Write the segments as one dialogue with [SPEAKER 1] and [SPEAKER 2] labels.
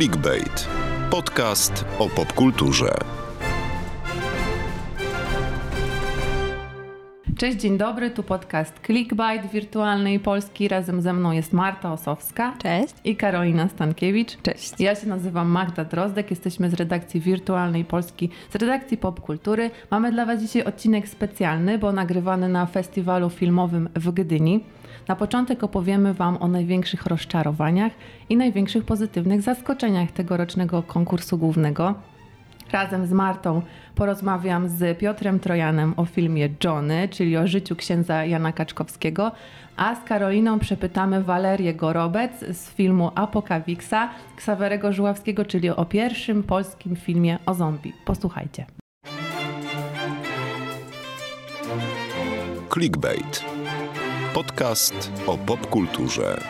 [SPEAKER 1] Clickbait. Podcast o popkulturze.
[SPEAKER 2] Cześć, dzień dobry, tu podcast Clickbait Wirtualnej Polski. Razem ze mną jest Marta Osowska.
[SPEAKER 3] Cześć.
[SPEAKER 2] I Karolina Stankiewicz.
[SPEAKER 3] Cześć.
[SPEAKER 2] Ja się nazywam Magda Drozdek, jesteśmy z redakcji Wirtualnej Polski, z redakcji Popkultury. Mamy dla Was dzisiaj odcinek specjalny, bo nagrywany na festiwalu filmowym w Gdyni. Na początek opowiemy Wam o największych rozczarowaniach i największych pozytywnych zaskoczeniach tegorocznego konkursu głównego. Razem z Martą porozmawiam z Piotrem Trojanem o filmie Johnny, czyli o życiu księdza Jana Kaczkowskiego, a z Karoliną przepytamy Walerię Gorobec z filmu Apokawiksa Ksawerego Żuławskiego, czyli o pierwszym polskim filmie o zombie. Posłuchajcie.
[SPEAKER 1] Clickbait. Podcast o popkulturze.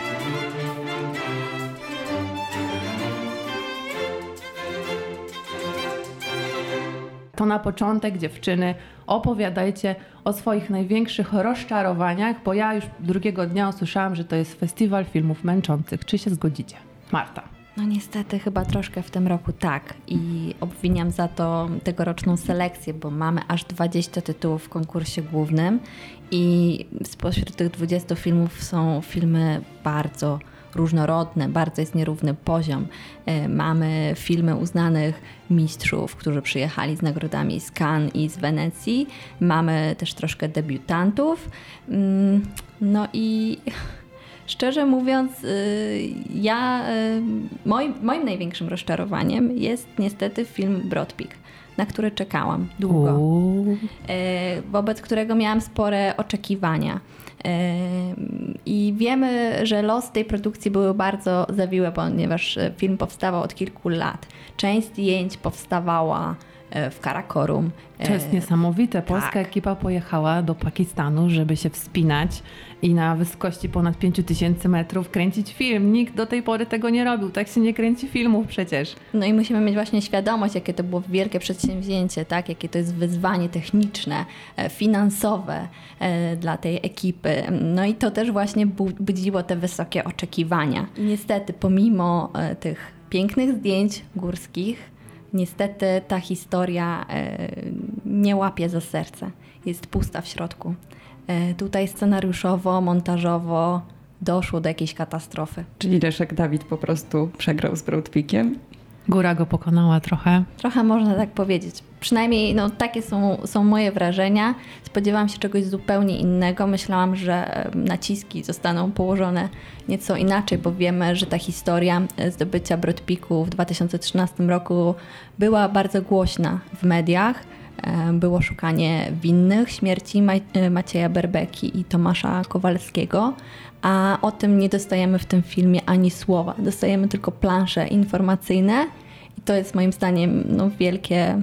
[SPEAKER 2] To na początek, dziewczyny, opowiadajcie o swoich największych rozczarowaniach, bo ja już drugiego dnia usłyszałam, że to jest festiwal filmów męczących. Czy się zgodzicie? Marta.
[SPEAKER 3] No niestety chyba troszkę w tym roku tak i obwiniam za to tegoroczną selekcję, bo mamy aż 20 tytułów w konkursie głównym i spośród tych 20 filmów są filmy bardzo różnorodne, bardzo jest nierówny poziom. E, mamy filmy uznanych mistrzów, którzy przyjechali z nagrodami z Cannes i z Wenecji. Mamy też troszkę debiutantów. Mm, no i szczerze mówiąc, y, ja, y, moim, moim największym rozczarowaniem jest niestety film Broadpeak na który czekałam długo,
[SPEAKER 2] Uuu.
[SPEAKER 3] e, wobec którego miałam spore oczekiwania. E, I wiemy, że los tej produkcji były bardzo zawiłe, ponieważ film powstawał od kilku lat. Część zdjęć powstawała w Karakorum.
[SPEAKER 2] To jest
[SPEAKER 3] E,
[SPEAKER 2] niesamowite. Polska
[SPEAKER 3] tak.
[SPEAKER 2] ekipa pojechała do Pakistanu, żeby się wspinać i na wysokości ponad 5000 metrów kręcić film. Nikt do tej pory tego nie robił. Tak się nie kręci filmów przecież.
[SPEAKER 3] No i musimy mieć właśnie świadomość, jakie to było wielkie przedsięwzięcie, tak? jakie to jest wyzwanie techniczne, e, finansowe e, dla tej ekipy. No i to też właśnie bu- budziło te wysokie oczekiwania. I niestety, pomimo e, tych pięknych zdjęć górskich, niestety ta historia e, nie łapie za serce. Jest pusta w środku. E, Tutaj scenariuszowo, montażowo doszło do jakiejś katastrofy.
[SPEAKER 4] Czyli Leszek Dawid po prostu przegrał z Broadpeakiem.
[SPEAKER 2] Góra go pokonała trochę.
[SPEAKER 3] Trochę można tak powiedzieć. Przynajmniej no, takie są, są moje wrażenia. Spodziewałam się czegoś zupełnie innego. Myślałam, że e, naciski zostaną położone nieco inaczej, bo wiemy, że ta historia e, zdobycia Broadpeaku w 2013 roku była bardzo głośna w mediach. E, Było szukanie winnych śmierci e, Macieja Berbeki i Tomasza Kowalskiego, a o tym nie dostajemy w tym filmie ani słowa. Dostajemy tylko plansze informacyjne i to jest moim zdaniem no, wielkie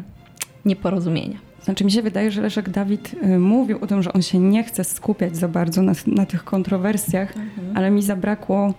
[SPEAKER 3] nieporozumienie.
[SPEAKER 4] Znaczy mi się wydaje, że Leszek Dawid y, mówił o tym, że on się nie chce skupiać za bardzo na, na tych kontrowersjach, ale mi zabrakło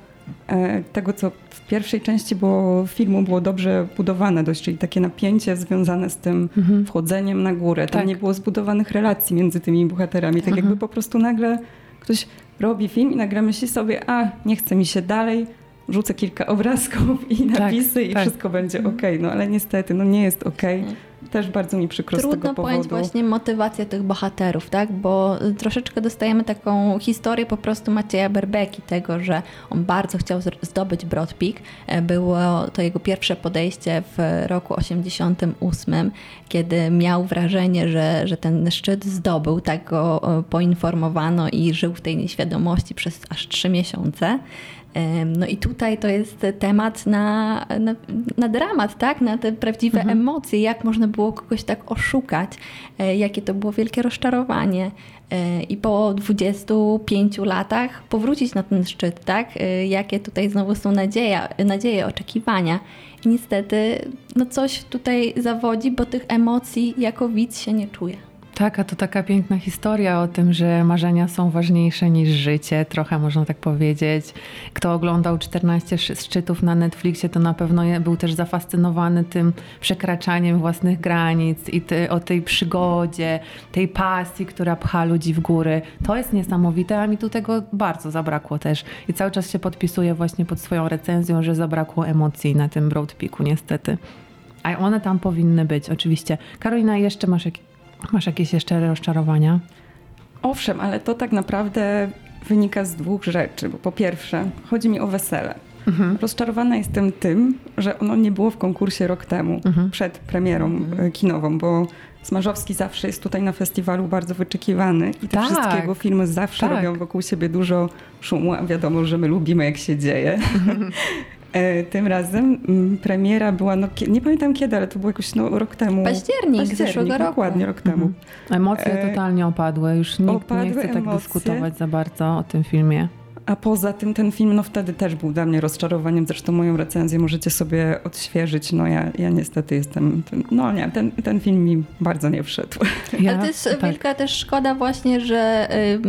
[SPEAKER 4] e, tego, co pierwszej części było, filmu było dobrze budowane dość, czyli takie napięcie związane z tym wchodzeniem na górę. Tam
[SPEAKER 2] Tak.
[SPEAKER 4] nie było zbudowanych relacji między tymi bohaterami. Tak jakby po prostu nagle ktoś robi film i nagle myśli sobie, a nie chce mi się dalej, rzucę kilka obrazków i
[SPEAKER 2] Tak,
[SPEAKER 4] napisy i
[SPEAKER 2] tak.
[SPEAKER 4] wszystko będzie okej. No ale niestety, no nie jest okej. Też bardzo mi przykro z
[SPEAKER 3] Trudno
[SPEAKER 4] tego
[SPEAKER 3] pojąć
[SPEAKER 4] powodu.
[SPEAKER 3] właśnie motywację tych bohaterów, tak? Bo y, troszeczkę dostajemy taką historię po prostu Macieja Berbeki, tego, że on bardzo chciał zdobyć Broad Peak. Było to jego pierwsze podejście w roku 88, kiedy miał wrażenie, że, że ten szczyt zdobył, tak go e, poinformowano i żył w tej nieświadomości przez aż trzy miesiące. No i tutaj to jest temat na, na, na dramat, tak? na te prawdziwe emocje, jak można było kogoś tak oszukać, e, jakie to było wielkie rozczarowanie. E, I po 25 latach powrócić na ten szczyt, tak? E, Jakie tutaj znowu są nadzieje, nadzieje oczekiwania. I niestety no coś tutaj zawodzi, bo tych emocji jako widz się nie czuje.
[SPEAKER 2] Tak, a to taka piękna historia o tym, że marzenia są ważniejsze niż życie, trochę można tak powiedzieć. Kto oglądał 14 szczytów na Netflixie, to na pewno był też zafascynowany tym przekraczaniem własnych granic i ty, o tej przygodzie, tej pasji, która pcha ludzi w góry. To jest niesamowite, a mi tu tego bardzo zabrakło też. I cały czas się podpisuję właśnie pod swoją recenzją, że zabrakło emocji na tym Broad Peaku niestety. A one tam powinny być, oczywiście. Karolina, jeszcze masz, jak, masz jakieś jeszcze rozczarowania?
[SPEAKER 4] Owszem, ale to tak naprawdę wynika z dwóch rzeczy. Bo po pierwsze, chodzi mi o wesele. Mhm. Rozczarowana jestem tym, że ono nie było w konkursie rok temu, mhm. przed premierą mhm. kinową, bo Smarzowski zawsze jest tutaj na festiwalu bardzo wyczekiwany i te tak. wszystkie jego filmy zawsze tak. robią wokół siebie dużo szumu, a wiadomo, że my lubimy jak się dzieje. E, tym razem mm, premiera była, no, nie pamiętam kiedy, ale to było jakoś no, rok temu.
[SPEAKER 3] Październik, Październik zeszłego roku.
[SPEAKER 4] Dokładnie, rok temu. Mhm.
[SPEAKER 2] Emocje e, totalnie opadły. Już nikt Opadły nie chce tak emocje. dyskutować za bardzo o tym filmie.
[SPEAKER 4] A poza tym ten film, no wtedy też był dla mnie rozczarowaniem. Zresztą moją recenzję możecie sobie odświeżyć. No ja, ja niestety jestem, no nie, ten, ten film mi bardzo nie wszedł.
[SPEAKER 3] Ja, Ale to jest tak. wielka też szkoda właśnie, że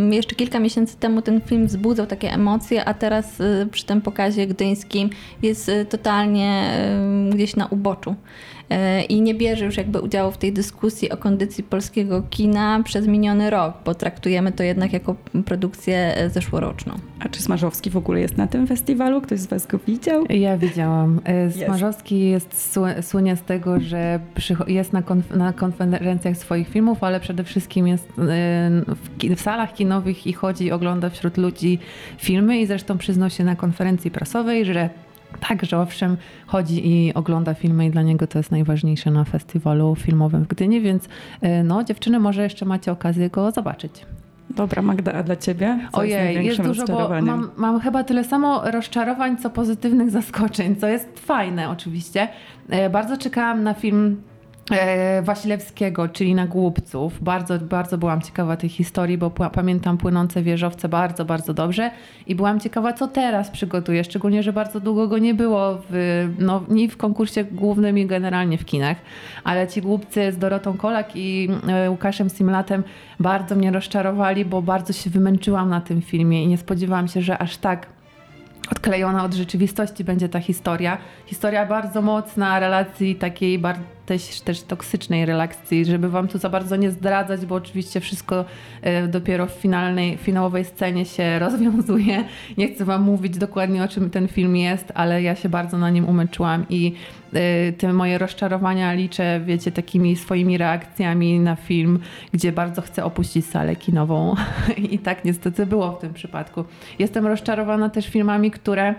[SPEAKER 3] y, jeszcze kilka miesięcy temu ten film wzbudzał takie emocje, a teraz y, przy tym pokazie gdyńskim jest y, totalnie gdzieś na uboczu. E, i nie bierze już jakby udziału w tej dyskusji o kondycji polskiego kina przez miniony rok, bo traktujemy to jednak jako produkcję e, zeszłoroczną.
[SPEAKER 4] A czy Smarzowski w ogóle jest na tym festiwalu? Ktoś z Was go widział?
[SPEAKER 2] Ja widziałam. E, Smarzowski jest, słynie z tego, że jest na, konf na konferencjach swoich filmów, ale przede wszystkim jest w, w salach kinowych i chodzi, ogląda wśród ludzi filmy i zresztą przyznał się na konferencji prasowej, że tak, że owszem, chodzi i ogląda filmy i dla niego to jest najważniejsze na festiwalu filmowym w Gdyni, więc y, no dziewczyny, może jeszcze macie okazję go zobaczyć.
[SPEAKER 4] Dobra, Magda, a dla ciebie?
[SPEAKER 2] Co Ojej, jest, jest dużo, bo mam, mam, chyba tyle samo rozczarowań, co pozytywnych zaskoczeń, co jest fajne oczywiście. Y, bardzo czekałam na film E, Wasilewskiego, czyli na głupców. Bardzo, bardzo byłam ciekawa tej historii, bo pamiętam płynące wieżowce bardzo, bardzo dobrze i byłam ciekawa, co teraz przygotuje, szczególnie, że bardzo długo go nie było w, no, ni w konkursie głównym i generalnie w kinach, ale ci głupcy z Dorotą Kolak i e, Łukaszem Simlatem bardzo mnie rozczarowali, bo bardzo się wymęczyłam na tym filmie i nie spodziewałam się, że aż tak odklejona od rzeczywistości będzie ta historia. Historia bardzo mocna, relacji takiej bardzo też, też toksycznej relacji, żeby wam tu za bardzo nie zdradzać, bo oczywiście wszystko e, dopiero w finalnej, finałowej scenie się rozwiązuje. Nie chcę wam mówić dokładnie o czym ten film jest, ale ja się bardzo na nim umęczyłam i e, te moje rozczarowania liczę, wiecie, takimi swoimi reakcjami na film, gdzie bardzo chcę opuścić salę kinową. I tak niestety było w tym przypadku. Jestem rozczarowana też filmami, które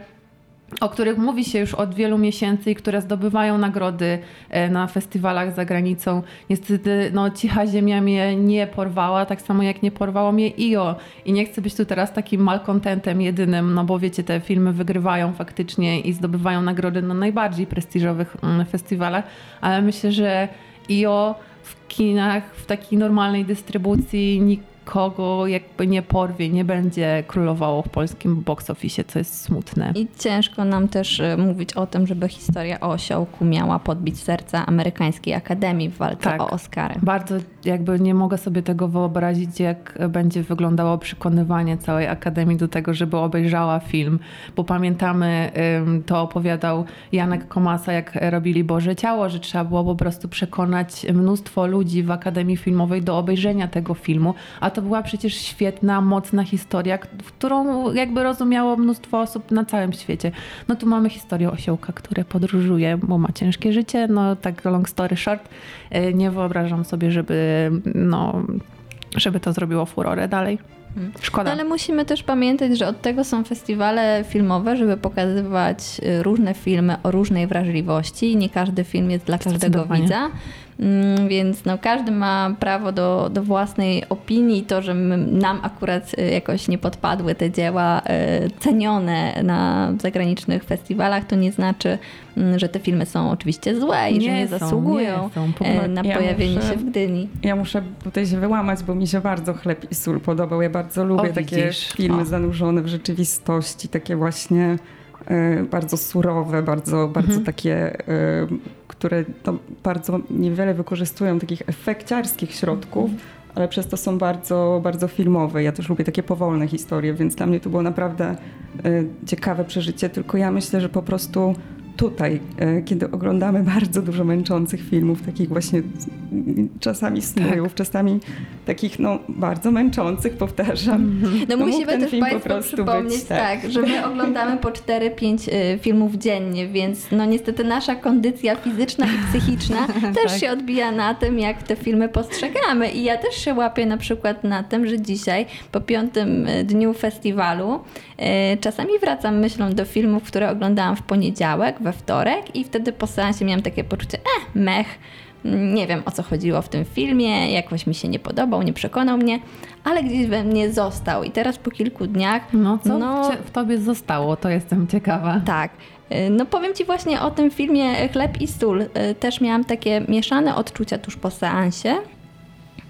[SPEAKER 2] o których mówi się już od wielu miesięcy i które zdobywają nagrody e, na festiwalach za granicą. Niestety no, Cicha Ziemia mnie nie porwała, tak samo jak nie porwało mnie IO. I nie chcę być tu teraz takim malkontentem jedynym, no bo wiecie, te filmy wygrywają faktycznie i zdobywają nagrody na najbardziej prestiżowych mm, festiwalach, ale myślę, że IO w kinach, w takiej normalnej dystrybucji nikt kogo jakby nie porwie, nie będzie królowało w polskim box office, co jest smutne.
[SPEAKER 3] I ciężko nam też e, mówić o tym, żeby historia o osiołku miała podbić serca amerykańskiej akademii w walce tak. o Oscary.
[SPEAKER 2] Bardzo jakby nie mogę sobie tego wyobrazić, jak będzie wyglądało przekonywanie całej akademii do tego, żeby obejrzała film, bo pamiętamy, to opowiadał Janek Komasa, jak robili Boże Ciało, że trzeba było po prostu przekonać mnóstwo ludzi w Akademii Filmowej do obejrzenia tego filmu, a to to była przecież świetna, mocna historia, którą jakby rozumiało mnóstwo osób na całym świecie. No tu mamy historię osiołka, który podróżuje, bo ma ciężkie życie, no tak long story short, e, nie wyobrażam sobie, żeby no, żeby to zrobiło furorę dalej. Hmm. Szkoda.
[SPEAKER 3] No ale musimy też pamiętać, że od tego są festiwale filmowe, żeby pokazywać y, różne filmy o różnej wrażliwości. Nie każdy film jest dla każdego widza. Mm, więc no, każdy ma prawo do, do własnej opinii. To, że my, nam akurat y, jakoś nie podpadły te dzieła y, cenione na zagranicznych festiwalach, to nie znaczy, mm, że te filmy są oczywiście złe i nie że nie są, zasługują nie na ja pojawienie muszę, się w Gdyni.
[SPEAKER 4] Ja muszę tutaj się wyłamać, bo mi się bardzo chleb i sól podobał. Ja bardzo lubię o, takie filmy o. zanurzone w rzeczywistości, takie właśnie y, bardzo surowe, bardzo, bardzo mhm. takie które bardzo niewiele wykorzystują takich efekciarskich środków, ale przez to są bardzo, bardzo filmowe. Ja też lubię takie powolne historie, więc dla mnie to było naprawdę y, ciekawe przeżycie. Tylko ja myślę, że po prostu tutaj, e, kiedy oglądamy bardzo dużo męczących filmów, takich właśnie czasami snujów, tak. czasami takich no, bardzo męczących, powtarzam.
[SPEAKER 3] No musimy też Państwu przypomnieć, być, tak. tak. że my oglądamy po 4-5 e, filmów dziennie, więc no niestety nasza kondycja fizyczna i psychiczna też tak. się odbija na tym, jak te filmy postrzegamy. I ja też się łapię na przykład na tym, że dzisiaj po piątym e, dniu festiwalu czasami wracam myślą do filmów, które oglądałam w poniedziałek, we wtorek i wtedy po seansie miałam takie poczucie, eh, mech, nie wiem o co chodziło w tym filmie, jakoś mi się nie podobał, nie przekonał mnie, ale gdzieś we mnie został. I teraz po kilku dniach.
[SPEAKER 2] No, co no, w tobie zostało, to jestem ciekawa.
[SPEAKER 3] Tak. Y, no powiem Ci właśnie o tym filmie Chleb i sól. Y, też miałam takie mieszane odczucia tuż po seansie.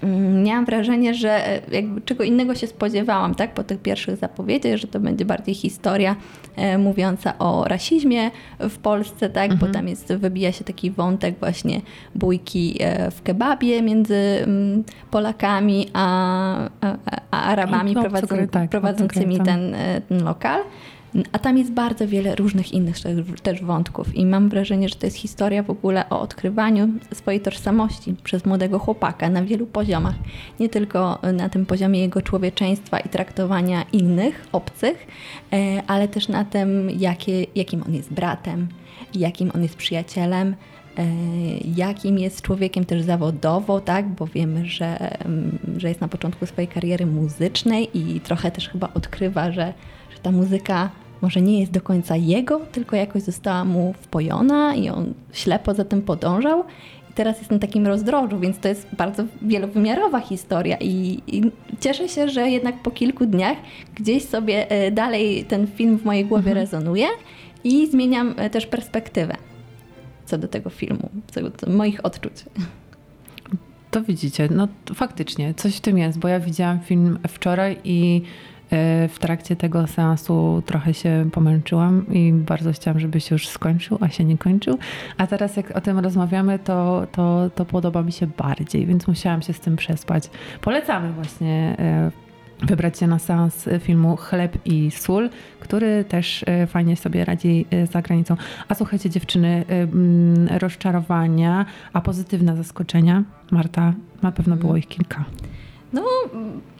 [SPEAKER 3] Mm, miałam wrażenie, że e, jakby czego innego się spodziewałam, tak, po tych pierwszych zapowiedziach, że to będzie bardziej historia e, mówiąca o rasizmie w Polsce, tak, mhm. bo tam jest, wybija się taki wątek właśnie bójki e, w kebabie między m, Polakami a, a, a Arabami prowadzą, tak, prowadzącymi ten, e, ten lokal. A tam jest bardzo wiele różnych innych też wątków i mam wrażenie, że to jest historia w ogóle o odkrywaniu swojej tożsamości przez młodego chłopaka na wielu poziomach. Nie tylko na tym poziomie jego człowieczeństwa i traktowania innych, obcych, e, ale też na tym, jakie, jakim on jest bratem, jakim on jest przyjacielem, e, jakim jest człowiekiem też zawodowo, tak? bo wiemy, że, że jest na początku swojej kariery muzycznej i trochę też chyba odkrywa, że, że ta muzyka może nie jest do końca jego, tylko jakoś została mu wpojona i on ślepo za tym podążał. I teraz jest na takim rozdrożu, więc to jest bardzo wielowymiarowa historia i, i cieszę się, że jednak po kilku dniach gdzieś sobie e, dalej ten film w mojej głowie mhm. rezonuje i zmieniam e, też perspektywę co do tego filmu, co do moich odczuć.
[SPEAKER 2] To widzicie, no faktycznie coś w tym jest, bo ja widziałam film wczoraj i w trakcie tego seansu trochę się pomęczyłam i bardzo chciałam, żeby się już skończył, a się nie kończył. A teraz jak o tym rozmawiamy, to, to, to podoba mi się bardziej, więc musiałam się z tym przespać. Polecamy właśnie e, wybrać się na seans filmu Chleb i Sól, który też e, fajnie sobie radzi za granicą. A słuchajcie dziewczyny, rozczarowania, a pozytywne zaskoczenia. Marta, na pewno było ich kilka.
[SPEAKER 3] No,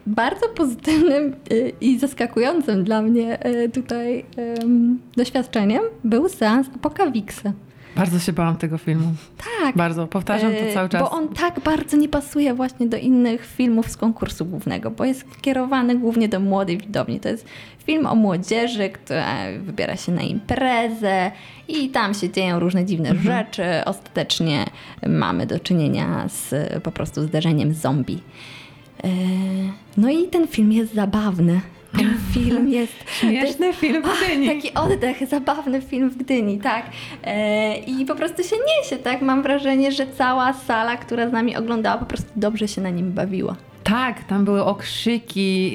[SPEAKER 3] bardzo pozytywnym y, i zaskakującym dla mnie y, tutaj doświadczeniem był seans Apokawiksy.
[SPEAKER 2] Bardzo się bałam tego filmu.
[SPEAKER 3] Tak.
[SPEAKER 2] Bardzo, powtarzam to y, cały czas.
[SPEAKER 3] Bo on tak bardzo nie pasuje właśnie do innych filmów z konkursu głównego, bo jest kierowany głównie do młodej widowni. To jest film o młodzieży, która wybiera się na imprezę i tam się dzieją różne dziwne mhm. rzeczy. Ostatecznie mamy do czynienia z po prostu zderzeniem zombie. E, no i ten film jest zabawny. Ten film jest.
[SPEAKER 2] Śmieszny film w Gdyni.
[SPEAKER 3] taki oddech, zabawny film w Gdyni, tak. E, I po prostu się niesie, tak. Mam wrażenie, że cała sala, która z nami oglądała, po prostu dobrze się na nim bawiła.
[SPEAKER 2] Tak, tam były okrzyki.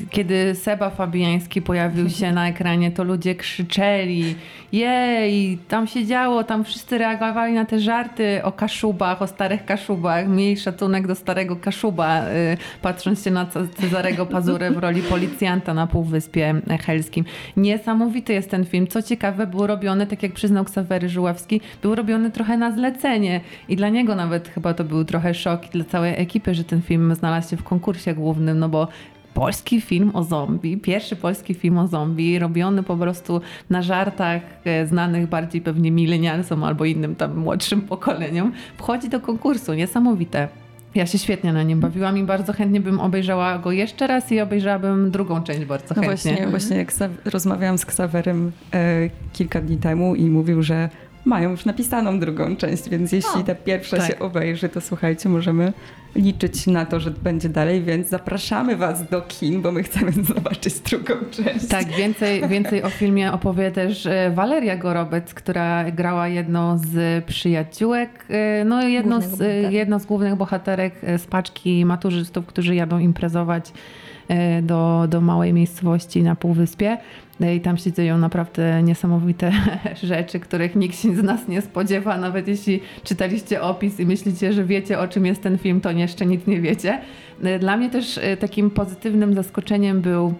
[SPEAKER 2] Y, kiedy Seba Fabiański pojawił się na ekranie, to ludzie krzyczeli. Jej, tam się działo, tam wszyscy reagowali na te żarty o kaszubach, o starych kaszubach. Miej szacunek do starego kaszuba, y, patrząc się na Cezarego Pazurę w roli policjanta na Półwyspie Helskim. Niesamowity jest ten film. Co ciekawe, był robiony, tak jak przyznał Ksawery Żuławski, był robiony trochę na zlecenie. I dla niego nawet chyba to był trochę szok dla całej ekipy, że ten film znalazł się w konkursie głównym, no bo polski film o zombie, pierwszy polski film o zombie, robiony po prostu na żartach e, znanych bardziej pewnie milenialsom albo innym tam młodszym pokoleniom, wchodzi do konkursu. Niesamowite. Ja się świetnie na nim bawiłam i bardzo chętnie bym obejrzała go jeszcze raz i obejrzałabym drugą część bardzo no
[SPEAKER 4] chętnie. Właśnie, właśnie jak rozmawiałam z Ksawerem e, kilka dni temu i mówił, że mają już napisaną drugą część, więc jeśli o, ta pierwsza tak. się obejrzy, to słuchajcie, możemy liczyć na to, że będzie dalej, więc zapraszamy Was do kin, bo my chcemy zobaczyć drugą część.
[SPEAKER 2] Tak, więcej, więcej o filmie opowie też e, Waleria Gorobec, która grała jedną z przyjaciółek, e, no jedną z, jedną z głównych bohaterek z paczki maturzystów, którzy jadą imprezować e, do, do małej miejscowości na Półwyspie. I tam się dzieją naprawdę niesamowite rzeczy, których nikt się z nas nie spodziewa. Nawet jeśli czytaliście opis i myślicie, że wiecie o czym jest ten film, to jeszcze nic nie wiecie. Dla mnie też takim pozytywnym zaskoczeniem był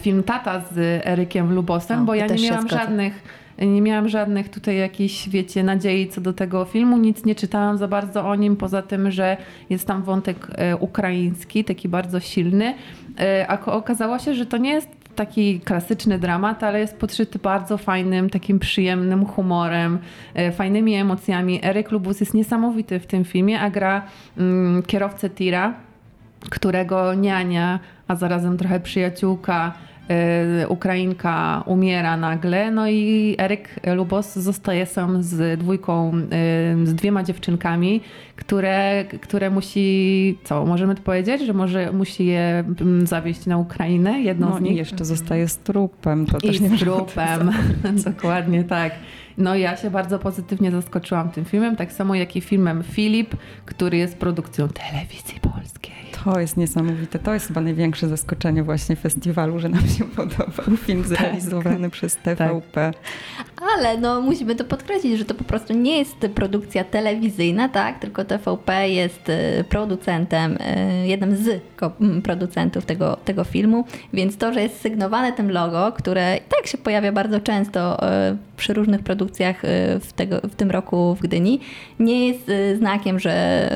[SPEAKER 2] film Tata z Erykiem Lubosem,
[SPEAKER 3] o,
[SPEAKER 2] bo ja nie miałam żadnych nie miałam żadnych tutaj jakichś, wiecie, nadziei co do tego filmu. Nic nie czytałam za bardzo o nim, poza tym, że jest tam wątek e, ukraiński, taki bardzo silny. E, a okazało się, że to nie jest taki klasyczny dramat, ale jest podszyty bardzo fajnym, takim przyjemnym humorem, e, fajnymi emocjami. Eryk Lubus jest niesamowity w tym filmie, a gra mm, kierowcę tira, którego niania, a zarazem trochę przyjaciółka Ukrainka umiera nagle, no i Eryk Lubos zostaje sam z dwójką, y, z dwiema dziewczynkami, które, które musi, co, możemy to powiedzieć, że może musi je mm, zawieźć na Ukrainę, jedną
[SPEAKER 4] no
[SPEAKER 2] z nich.
[SPEAKER 4] i jeszcze zostaje z trupem. To
[SPEAKER 2] I
[SPEAKER 4] też nie
[SPEAKER 2] z trupem, dokładnie tak. No ja się bardzo pozytywnie zaskoczyłam tym filmem, tak samo jak i filmem Filip, który jest produkcją telewizji polskiej.
[SPEAKER 4] To jest niesamowite. To jest chyba największe zaskoczenie właśnie festiwalu, że nam się podobał film tak. zrealizowany tak. przez TVP. Tak.
[SPEAKER 3] Ale no musimy to podkreślić, że to po prostu nie jest produkcja telewizyjna, tak? Tylko TVP jest y, producentem, y, jednym z producentów tego, tego filmu, więc to, że jest sygnowane tym logo, które i tak się pojawia bardzo często y, przy różnych produkcjach w, tego, w tym roku w Gdyni, nie jest znakiem, że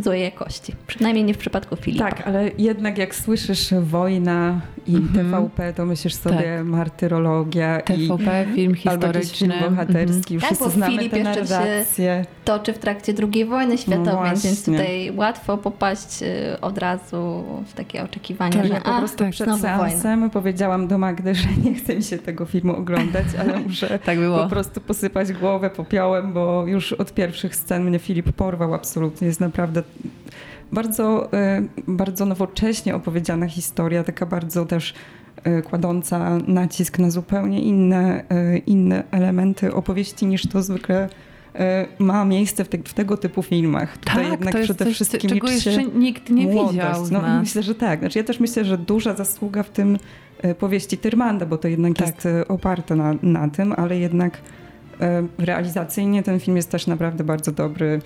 [SPEAKER 3] złej jakości. Przynajmniej nie w przypadku filmu.
[SPEAKER 4] Tak, ale jednak jak słyszysz wojna i mm -hmm. TVP, to myślisz sobie tak. martyrologia
[SPEAKER 2] TVP,
[SPEAKER 4] i
[SPEAKER 2] film historyczny.
[SPEAKER 4] Albo film bohaterski. Mm -hmm.
[SPEAKER 3] Wszyscy tak, znamy Filip te narracje. toczy w trakcie II wojny światowej, no więc tutaj łatwo popaść y, od razu w takie oczekiwania,
[SPEAKER 4] tak,
[SPEAKER 3] że
[SPEAKER 4] ja po prostu a, przed seansem wojna. powiedziałam do Magdy, że nie chce mi się tego filmu oglądać, ale muszę tak po prostu posypać głowę popiołem, bo już od pierwszych scen mnie Filip porwał absolutnie. Jest naprawdę bardzo, e, bardzo nowocześnie opowiedziana historia, taka bardzo też e, kładąca nacisk na zupełnie inne, e, inne elementy opowieści niż to zwykle ma miejsce w, te, w, tego typu filmach.
[SPEAKER 2] Tutaj tak, jednak to jest przede coś, wszystkim czego jeszcze nikt nie młodość. widział.
[SPEAKER 4] No, myślę, że tak. Znaczy, ja też myślę, że duża zasługa w tym powieści Tyrmanda, bo to jednak tak. jest oparte na, na tym, ale jednak realizacyjnie ten film jest też naprawdę bardzo dobry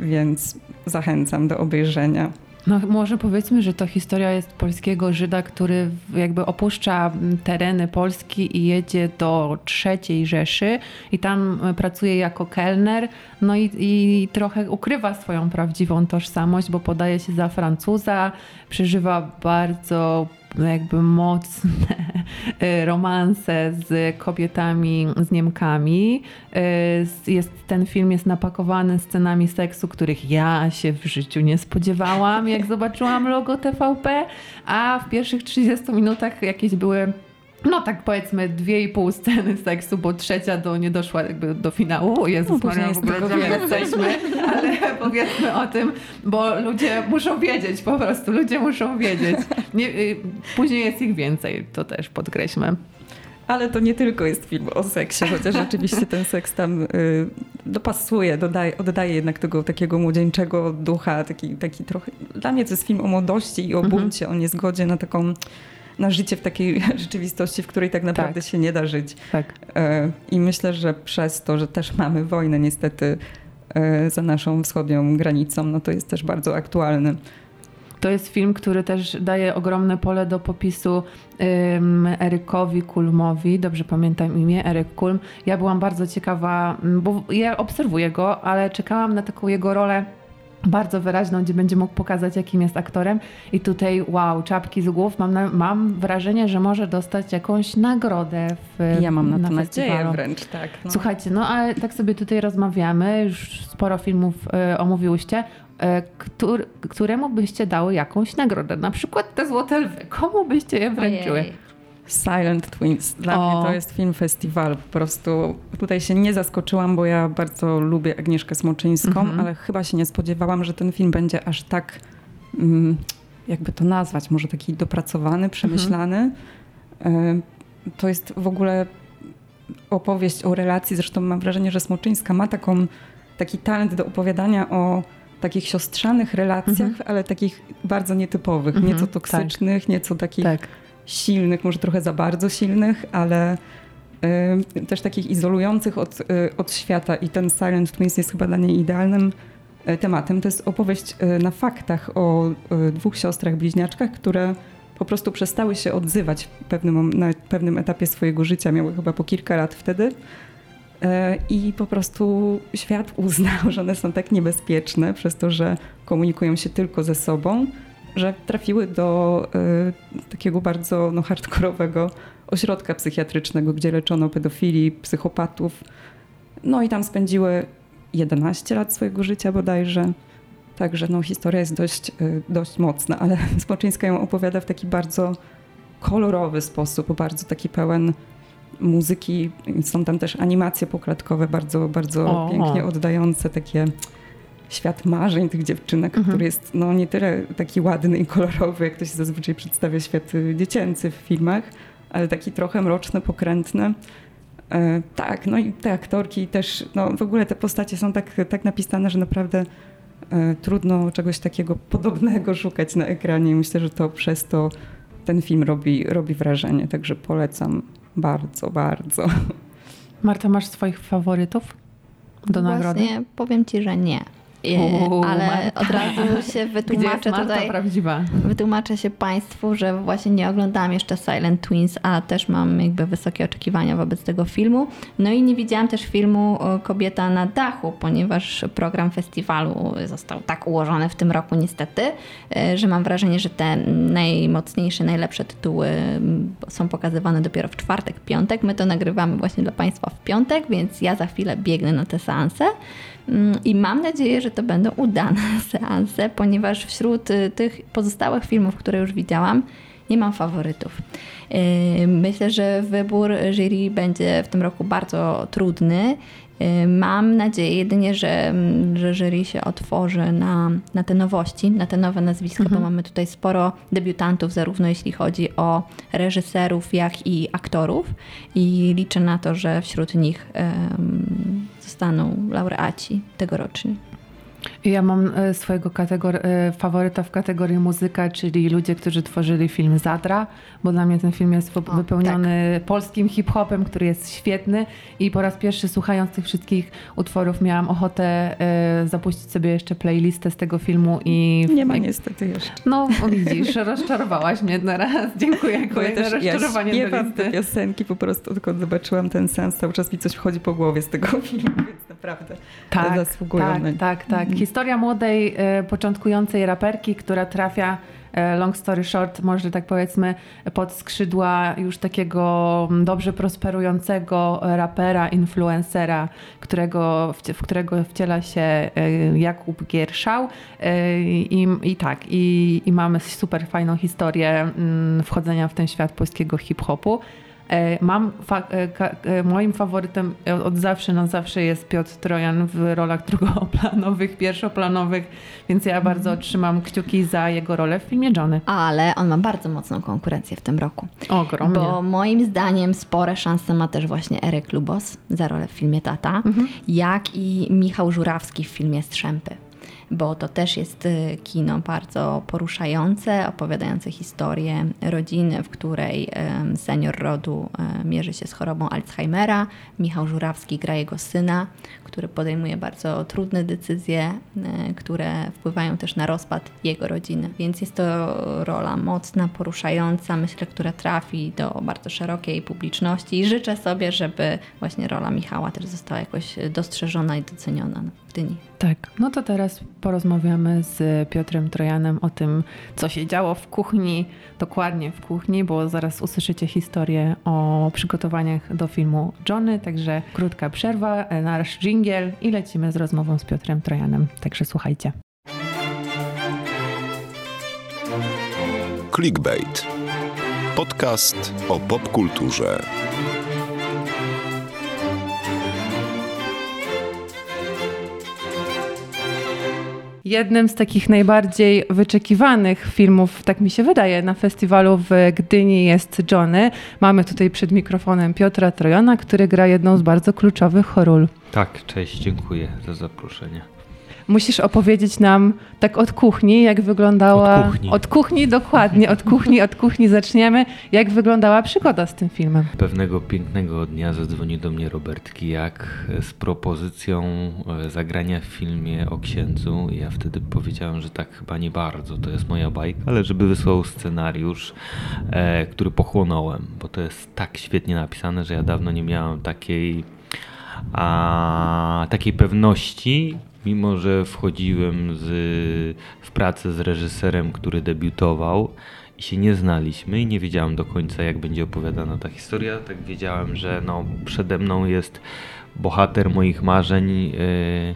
[SPEAKER 4] więc zachęcam do obejrzenia.
[SPEAKER 2] No może powiedzmy, że to historia jest polskiego Żyda, który jakby opuszcza tereny Polski i jedzie do trzeciej Rzeszy i tam e, pracuje jako kelner, no i, i trochę ukrywa swoją prawdziwą tożsamość, bo podaje się za Francuza, przeżywa bardzo jakby mocne e, romanse z kobietami, z Niemkami. E, jest, ten film jest napakowany scenami seksu, których ja się w życiu nie spodziewałam, jak zobaczyłam logo TVP, a w pierwszych 30 minutach jakieś były no tak powiedzmy dwie i pół sceny seksu, bo trzecia do, nie doszła jakby do finału. Jezus no, Maria, w ogóle gdzie jesteśmy, ale powiedzmy o tym, bo ludzie muszą wiedzieć po prostu, ludzie muszą wiedzieć. Nie, y, później jest ich więcej, to też podkreślmy.
[SPEAKER 4] Ale to nie tylko jest film o seksie, chociaż rzeczywiście ten seks tam y, dopasuje, dodaje, oddaje jednak tego takiego młodzieńczego ducha, taki, taki trochę... Dla mnie to jest film o młodości i o mhm. buncie, o niezgodzie na taką na życie w takiej rzeczywistości, w której tak naprawdę tak. się nie da żyć. Tak. E, I myślę, że przez to, że też mamy wojnę niestety e, za naszą wschodnią granicą, no to jest też bardzo aktualny.
[SPEAKER 2] To jest film, który też daje ogromne pole do popisu um, Erykowi Kulmowi. Dobrze pamiętam imię, Eryk Kulm. Ja byłam bardzo ciekawa, bo ja obserwuję go, ale czekałam na taką jego rolę bardzo wyraźną, gdzie będzie mógł pokazać, jakim jest aktorem. I tutaj, wow, czapki z głów. Mam, na, mam wrażenie, że może dostać jakąś nagrodę w
[SPEAKER 4] Ja mam na,
[SPEAKER 2] na
[SPEAKER 4] to nadzieję wręcz, tak.
[SPEAKER 2] No. Słuchajcie, no ale tak sobie tutaj rozmawiamy, już sporo filmów y, omówiłyście. Który, któremu byście dały jakąś nagrodę? Na przykład te Złote Lwy. Komu byście je wręczyły? Ojej.
[SPEAKER 4] Silent Twins. Dla o. mnie to jest film festiwal. Po prostu tutaj się nie zaskoczyłam, bo ja bardzo lubię Agnieszkę Smoczyńską, -hmm. ale chyba się nie spodziewałam, że ten film będzie aż tak, mm, jakby to nazwać, może taki dopracowany, przemyślany. Mm -hmm. To jest w ogóle opowieść o relacji. Zresztą mam wrażenie, że Smoczyńska ma taką, taki talent do opowiadania o takich siostrzanych relacjach,
[SPEAKER 2] Mhm.
[SPEAKER 4] ale takich bardzo nietypowych,
[SPEAKER 2] Mhm,
[SPEAKER 4] nieco toksycznych, nieco takich
[SPEAKER 2] Tak.
[SPEAKER 4] Silnych, może trochę za bardzo silnych, ale y, też takich izolujących od, y, od świata. I ten Silent Twins jest chyba dla niej idealnym y, tematem. To jest opowieść y, na faktach o y, dwóch siostrach bliźniaczkach, które po prostu przestały się odzywać w pewnym, na pewnym etapie swojego życia. Miały chyba po kilka lat wtedy. I po prostu świat uznał, że one są tak niebezpieczne przez to, że komunikują się tylko ze sobą, że trafiły do y, takiego bardzo no, hardkorowego ośrodka psychiatrycznego, gdzie leczono pedofili, psychopatów. No i tam spędziły 11 lat swojego życia bodajże. Także no, historia jest dość, y, dość mocna, ale Smoczyńska ją opowiada w taki bardzo kolorowy sposób, bardzo taki pełen muzyki. Są tam też animacje poklatkowe, bardzo, bardzo
[SPEAKER 2] O.
[SPEAKER 4] pięknie oddające takie świat marzeń tych dziewczynek,
[SPEAKER 2] Mhm.
[SPEAKER 4] który jest no, nie tyle taki ładny i kolorowy, jak to się zazwyczaj przedstawia świat y, dziecięcy w filmach, ale taki trochę mroczny, pokrętny. E, tak, no i te aktorki też, no w ogóle te postacie są tak, tak napisane, że naprawdę e, trudno czegoś takiego podobnego szukać na ekranie i myślę, że to przez to ten film robi, robi wrażenie, także polecam bardzo, bardzo.
[SPEAKER 2] Marta, masz swoich faworytów do nagrody?
[SPEAKER 3] Właśnie powiem ci, że nie. E, Ale
[SPEAKER 2] Marta.
[SPEAKER 3] od razu się wytłumaczę tutaj.
[SPEAKER 2] prawdziwa?
[SPEAKER 3] Wytłumaczę się Państwu, że właśnie nie oglądałam jeszcze Silent Twins, a też mam jakby wysokie oczekiwania wobec tego filmu. No i nie widziałam też filmu o, Kobieta na dachu, ponieważ program festiwalu został tak ułożony w tym roku niestety, e, że mam wrażenie, że te najmocniejsze, najlepsze tytuły mm, są pokazywane dopiero w czwartek, piątek. My to nagrywamy właśnie dla Państwa w piątek, więc ja za chwilę biegnę na te seanse. Mm, I mam nadzieję, że to będą udane seanse, ponieważ wśród y, tych pozostałych filmów, które już widziałam, nie mam faworytów. Yy, Myślę, że wybór jury będzie w tym roku bardzo trudny. Yy, Mam nadzieję jedynie, że, mm, że jury się otworzy na, na te nowości, na te nowe nazwiska, bo mamy tutaj sporo debiutantów, zarówno jeśli chodzi o reżyserów, jak i aktorów. I liczę na to, że wśród nich em, zostaną laureaci tegoroczni.
[SPEAKER 2] Ja mam e, swojego e, faworyta w kategorii muzyka, czyli ludzie, którzy tworzyli film Zadra, bo dla mnie ten film jest
[SPEAKER 3] O,
[SPEAKER 2] wypełniony polskim hip-hopem, który jest świetny i po raz pierwszy słuchając tych wszystkich utworów miałam ochotę e, zapuścić sobie jeszcze playlistę z tego filmu i...
[SPEAKER 4] Nie ma niestety jeszcze.
[SPEAKER 2] No widzisz, rozczarowałaś mnie teraz. Dziękuję,
[SPEAKER 4] Bo ja
[SPEAKER 2] kolejne
[SPEAKER 4] też ja
[SPEAKER 2] rozczarowanie do
[SPEAKER 4] śpiewam te
[SPEAKER 2] listy.
[SPEAKER 4] piosenki po prostu, odkąd zobaczyłam ten sens, cały czas mi coś wchodzi po głowie z tego filmu, naprawdę
[SPEAKER 2] tak,
[SPEAKER 4] zasługują
[SPEAKER 2] tak,
[SPEAKER 4] na
[SPEAKER 2] tak, tak. Historia młodej, e, początkującej raperki, która trafia, e, long story short, może tak powiedzmy, pod skrzydła już takiego mm, dobrze prosperującego rapera, influencera, którego, w, którego wciela się e, Jakub Gierszał. I, I tak, i, i mamy super fajną historię mm, wchodzenia w ten świat polskiego hip-hopu. E, Mam fa- e, e, moim faworytem od zawsze na zawsze jest Piotr Trojan w rolach drugoplanowych, pierwszoplanowych, więc ja bardzo trzymam kciuki za jego rolę w filmie Johnny.
[SPEAKER 3] Ale on ma bardzo mocną konkurencję w tym roku.
[SPEAKER 2] Ogromnie.
[SPEAKER 3] Bo moim zdaniem spore szanse ma też właśnie Eryk Lubos za rolę w filmie Tata,
[SPEAKER 2] Mhm.
[SPEAKER 3] jak i Michał Żurawski w filmie Strzępy. Bo to też jest y, kino bardzo poruszające, opowiadające historię rodziny, w której senior rodu e, mierzy się z chorobą Alzheimera. Michał Żurawski gra jego syna, który podejmuje bardzo trudne decyzje, e, które wpływają też na rozpad jego rodziny. Więc jest to rola mocna, poruszająca, myślę, która trafi do bardzo szerokiej publiczności i życzę sobie, żeby właśnie rola Michała też została jakoś dostrzeżona i doceniona
[SPEAKER 2] Tak, no to teraz porozmawiamy z Piotrem Trojanem o tym, co się działo w kuchni, dokładnie w kuchni, bo zaraz usłyszycie historię o przygotowaniach do filmu Johnny, także krótka przerwa, e, nasz dżingiel i lecimy z rozmową z Piotrem Trojanem, także słuchajcie.
[SPEAKER 1] Clickbait. Podcast o popkulturze.
[SPEAKER 2] Jednym z takich najbardziej wyczekiwanych filmów, tak mi się wydaje, na festiwalu w Gdyni jest Johnny. Mamy tutaj przed mikrofonem Piotra Trojana, który gra jedną z bardzo kluczowych ról.
[SPEAKER 5] Tak, cześć, dziękuję za zaproszenie.
[SPEAKER 2] Musisz opowiedzieć nam tak od kuchni, jak wyglądała.
[SPEAKER 5] Od kuchni.
[SPEAKER 2] Od kuchni, dokładnie, od kuchni, od kuchni zaczniemy. Jak wyglądała przygoda z tym filmem?
[SPEAKER 5] Pewnego pięknego dnia zadzwonił do mnie Robert Kijak z propozycją e, zagrania w filmie o księdzu. Ja wtedy powiedziałem, że tak chyba nie bardzo, to jest moja bajka, ale żeby wysłał scenariusz, e, który pochłonąłem, bo to jest tak świetnie napisane, że ja dawno nie miałem takiej, a, takiej pewności, mimo że wchodziłem z, w pracę z reżyserem, który debiutował i się nie znaliśmy i nie wiedziałem do końca, jak będzie opowiadana ta historia, tak wiedziałem, że no, przede mną jest bohater moich marzeń, yy,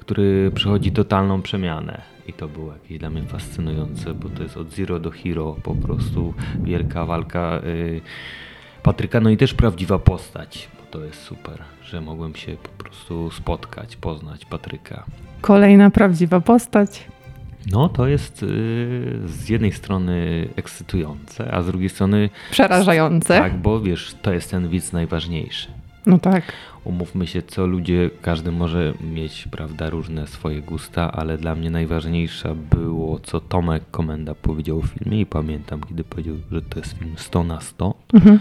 [SPEAKER 5] który przychodzi totalną przemianę. I to było jakieś dla mnie fascynujące, bo to jest od zero do hero, po prostu wielka walka yy, Patryka, no i też prawdziwa postać, bo to jest super, że mogłem się po prostu spotkać, poznać Patryka.
[SPEAKER 2] Kolejna prawdziwa postać.
[SPEAKER 5] No, to jest yy, z jednej strony ekscytujące, a z drugiej strony.
[SPEAKER 2] Przerażające.
[SPEAKER 5] Tak, bo wiesz, to jest ten widz najważniejszy.
[SPEAKER 2] No tak.
[SPEAKER 5] Umówmy się, co ludzie, każdy może mieć, prawda, różne swoje gusta, ale dla mnie najważniejsza było, co Tomek Komenda powiedział w filmie i pamiętam, kiedy powiedział, że to jest film 100 na 100
[SPEAKER 2] Mhm.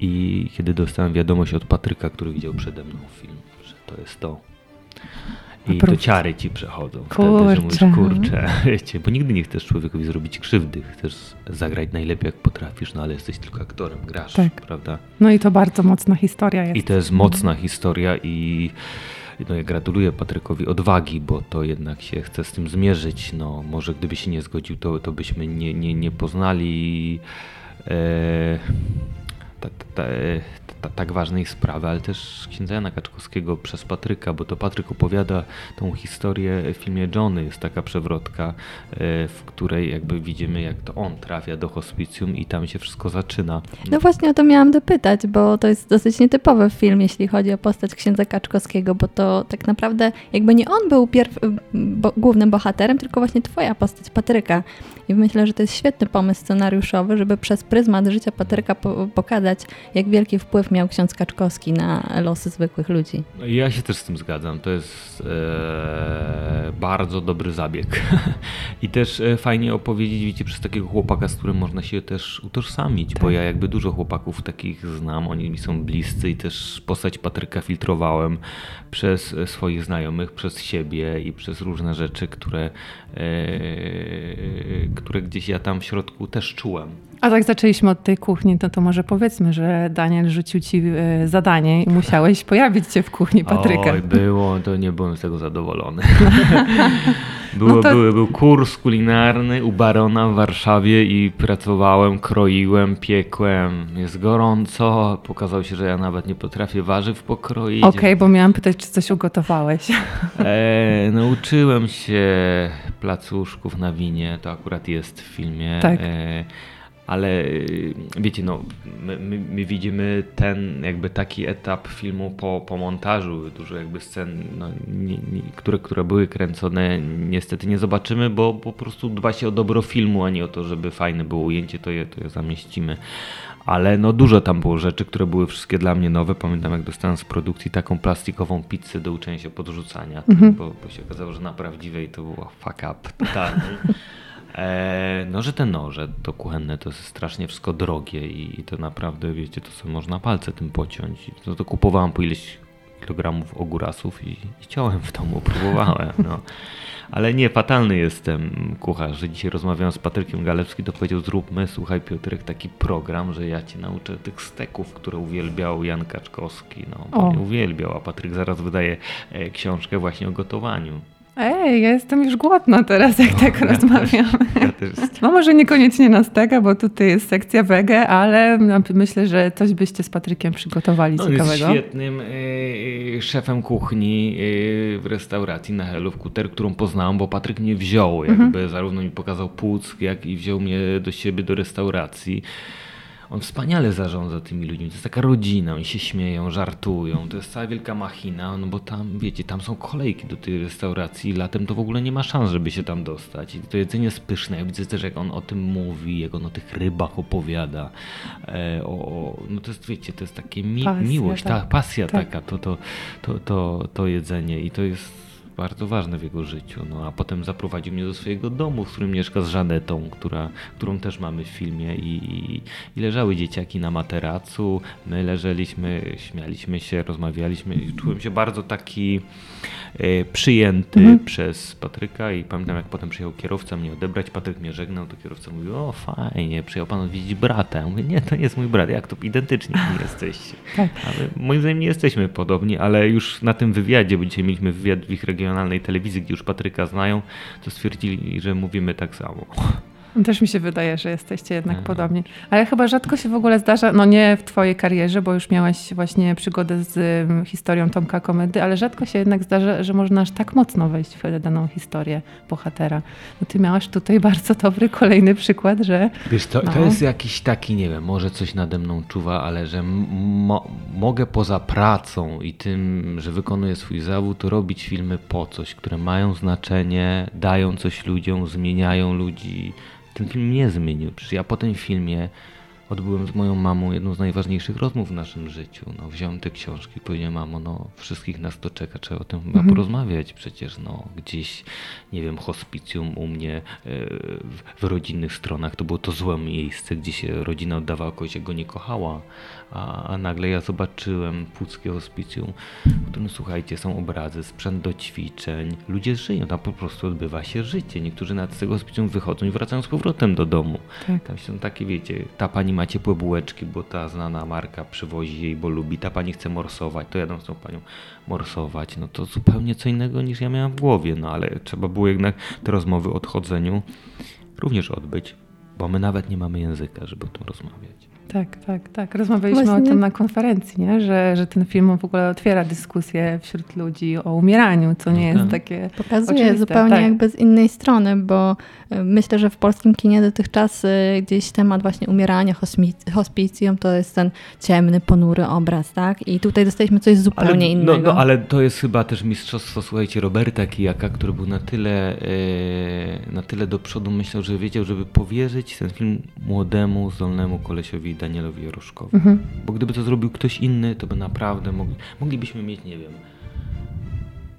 [SPEAKER 5] I kiedy dostałem wiadomość od Patryka, który widział przede mną film, że to jest to. I to ciary ci przechodzą wtedy, że mówisz,
[SPEAKER 2] Kurczę.
[SPEAKER 5] kurczę, wiecie, bo nigdy nie chcesz człowiekowi zrobić krzywdy, chcesz zagrać najlepiej jak potrafisz, no ale jesteś tylko aktorem, grasz,
[SPEAKER 2] Tak.
[SPEAKER 5] prawda?
[SPEAKER 2] No i to bardzo mocna historia jest.
[SPEAKER 5] I to jest mocna historia i no ja gratuluję Patrykowi odwagi, bo to jednak się chce z tym zmierzyć. No, może gdyby się nie zgodził, to, to byśmy nie, nie, nie poznali e, ta, ta, ta, ta, tak ważnej sprawy, ale też księdza Jana Kaczkowskiego przez Patryka, bo to Patryk opowiada tą historię w filmie Johnny. Jest taka przewrotka, e, w której jakby widzimy, jak to on trafia do hospicjum i tam się wszystko zaczyna.
[SPEAKER 3] No właśnie o to miałam dopytać, bo to jest dosyć nietypowy film, jeśli chodzi o postać księdza Kaczkowskiego, bo to tak naprawdę jakby nie on był pierw, bo, głównym bohaterem, tylko właśnie twoja postać, Patryka. I myślę, że to jest świetny pomysł scenariuszowy, żeby przez pryzmat życia Patryka po, jak wielki wpływ miał ksiądz Kaczkowski na losy zwykłych ludzi.
[SPEAKER 5] Ja się też z tym zgadzam. To jest e, bardzo dobry zabieg. I też e, fajnie opowiedzieć, wiecie, przez takiego chłopaka, z którym można się też utożsamić, bo ja jakby dużo chłopaków takich znam, oni mi są bliscy i też postać Patryka filtrowałem przez e, swoich znajomych, przez siebie i przez różne rzeczy, które, e, które gdzieś ja tam w środku też czułem.
[SPEAKER 2] A tak zaczęliśmy od tej kuchni, to, to może powiedzmy, że Daniel rzucił ci e, zadanie i musiałeś pojawić się w kuchni Patryka.
[SPEAKER 5] Oj, było, to nie byłem z tego zadowolony. było,
[SPEAKER 2] No to-
[SPEAKER 5] były, był kurs kulinarny u Barona w Warszawie i pracowałem, kroiłem, piekłem. Jest gorąco, pokazało się, że ja nawet nie potrafię warzyw pokroić.
[SPEAKER 2] Okej, bo miałam pytać, czy coś ugotowałeś.
[SPEAKER 5] E, nauczyłem się placuszków na winie, to akurat jest w filmie.
[SPEAKER 2] Tak.
[SPEAKER 5] E, ale y, wiecie, no, my, my, my widzimy ten jakby taki etap filmu po, po montażu. Dużo jakby scen, no, nie, nie, które, które były kręcone, niestety nie zobaczymy, bo po prostu dba się o dobro filmu, a nie o to, żeby fajne było ujęcie, to je, to je zamieścimy. Ale no dużo tam było rzeczy, które były wszystkie dla mnie nowe. Pamiętam jak dostałem z produkcji taką plastikową pizzę do uczenia się podrzucania, bo, bo się okazało, że na prawdziwej to była fuck up totalny. E, no, że te noże to kuchenne to jest strasznie wszystko drogie i, i to naprawdę, wiecie, to sobie można palce tym pociąć. No to kupowałem po ileś kilogramów ogórasów i, i ciąłem w domu, próbowałem. No. Ale nie, fatalny jestem kucharz, że dzisiaj rozmawiałem z Patrykiem Galewskim, to powiedział zróbmy, słuchaj Piotrek, taki program, że ja cię nauczę tych steków, które uwielbiał Jan Kaczkowski. No, bo
[SPEAKER 2] O.
[SPEAKER 5] nie uwielbiał, a Patryk zaraz wydaje e, książkę właśnie o gotowaniu.
[SPEAKER 2] Ej, ja jestem już głodna teraz, jak tak
[SPEAKER 5] ja
[SPEAKER 2] rozmawiamy.
[SPEAKER 5] Też, ja też jestem.
[SPEAKER 2] No może niekoniecznie na steka, bo tutaj jest sekcja wege, ale no, myślę, że coś byście z Patrykiem przygotowali
[SPEAKER 5] No, on jest
[SPEAKER 2] ciekawego.
[SPEAKER 5] świetnym e, szefem kuchni e, w restauracji na Helu w Kuter, którą poznałem, bo Patryk mnie wziął, jakby zarówno mi pokazał płuck, jak i wziął mnie do siebie do restauracji. On wspaniale zarządza tymi ludźmi. To jest taka rodzina, oni się śmieją, żartują. To jest cała wielka machina, no bo tam, wiecie, tam są kolejki do tej restauracji. Latem to w ogóle nie ma szans, żeby się tam dostać. I to jedzenie jest pyszne. Ja widzę też, jak on o tym mówi, jak on o tych rybach opowiada. E, o, o, no to jest, wiecie, to jest takie mi
[SPEAKER 2] Pasja,
[SPEAKER 5] miłość,
[SPEAKER 2] tak.
[SPEAKER 5] ta pasja
[SPEAKER 2] Tak.
[SPEAKER 5] taka, to, to, to, to, to jedzenie. I to jest bardzo ważne w jego życiu. No a potem zaprowadził mnie do swojego domu, w którym mieszka z Żanetą, która, którą też mamy w filmie i, i, i leżały dzieciaki na materacu, my leżeliśmy, śmialiśmy się, rozmawialiśmy i czułem się bardzo taki e, przyjęty mhm. przez Patryka i pamiętam jak potem przyjechał kierowca mnie odebrać, Patryk mnie żegnał, to kierowca mówił, o fajnie, przyjechał pan odwiedzić brata. Ja mówię, nie, to nie jest mój brat, jak to identyczni nie jesteście. Tak. Ale moim zdaniem nie jesteśmy podobni, ale już na tym wywiadzie, bo dzisiaj mieliśmy wywiad w ich regionalnej telewizji, gdzie już Patryka znają, to stwierdzili, że mówimy tak samo.
[SPEAKER 2] Też mi się wydaje, że jesteście jednak mhm. podobni. Ale chyba rzadko się w ogóle zdarza, no nie w twojej karierze, bo już miałaś właśnie przygodę z um, historią Tomka Komedy, ale rzadko się jednak zdarza, że można aż tak mocno wejść w daną historię bohatera. No ty miałaś tutaj bardzo dobry kolejny przykład, że...
[SPEAKER 5] Wiesz, to, no. to jest jakiś taki, nie wiem, może coś nade mną czuwa, ale że mo mogę poza pracą i tym, że wykonuję swój zawód, robić filmy po coś, które mają znaczenie, dają coś ludziom, zmieniają ludzi, ten film mnie zmienił. Przecież ja po tym filmie odbyłem z moją mamą jedną z najważniejszych rozmów w naszym życiu. No, wziąłem te książki i powiedziałem, mamo, no wszystkich nas to czeka, trzeba o tym chyba mhm. porozmawiać. Przecież no, gdzieś, nie wiem, hospicjum u mnie e, w rodzinnych stronach to było to złe miejsce, gdzie się rodzina oddawała kogoś, jak go nie kochała a, a nagle ja zobaczyłem Puckie Hospicjum, w którym słuchajcie, są obrazy, sprzęt do ćwiczeń, ludzie żyją, tam po prostu odbywa się życie. Niektórzy nawet z tego hospicjum wychodzą i wracają z powrotem do domu. Tak. Tam są takie, wiecie, ta pani ma ciepłe bułeczki, bo ta znana marka przywozi jej, bo lubi, ta pani chce morsować, to jadą z tą panią morsować. No to zupełnie co innego niż ja miałem w głowie, no ale trzeba było jednak te rozmowy o odchodzeniu również odbyć, bo my nawet nie mamy języka, żeby o tym rozmawiać.
[SPEAKER 2] Tak, tak, tak. Rozmawialiśmy Właśnie... o tym na konferencji, nie? Że, że ten film w ogóle otwiera dyskusję wśród ludzi o umieraniu, co nie jest mhm. takie.
[SPEAKER 3] Pokazuje
[SPEAKER 2] oczywiste.
[SPEAKER 3] zupełnie tak. jakby z innej strony, bo y, myślę, że w polskim kinie dotychczas y, gdzieś temat właśnie umierania, hospicjum to jest ten ciemny, ponury obraz, tak? I tutaj dostaliśmy coś zupełnie ale, innego.
[SPEAKER 5] No, no, ale to jest chyba też mistrzostwo, słuchajcie, Roberta Kijaka, który był na tyle, yy, na tyle do przodu, myślał, że wiedział, żeby powierzyć ten film młodemu, zdolnemu kolesiowi Danielowi Jaroszkowi. Mhm. Bo gdyby to zrobił ktoś inny, to by naprawdę mogli, moglibyśmy mieć, nie wiem,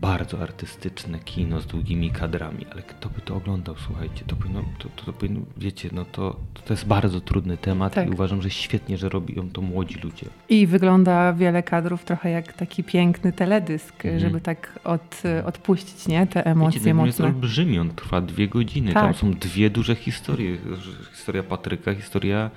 [SPEAKER 5] bardzo artystyczne kino z długimi kadrami, ale kto by to oglądał, słuchajcie, to powinno, to, to, to powinno wiecie, no to, to jest bardzo trudny temat tak. i uważam, że świetnie, że robią to młodzi ludzie.
[SPEAKER 2] I wygląda wiele kadrów trochę jak taki piękny teledysk, mhm. żeby tak od, odpuścić, nie, te emocje wiecie, mocne.
[SPEAKER 5] jest olbrzymi, on trwa dwie godziny, tak. tam są dwie duże historie, historia Patryka, historia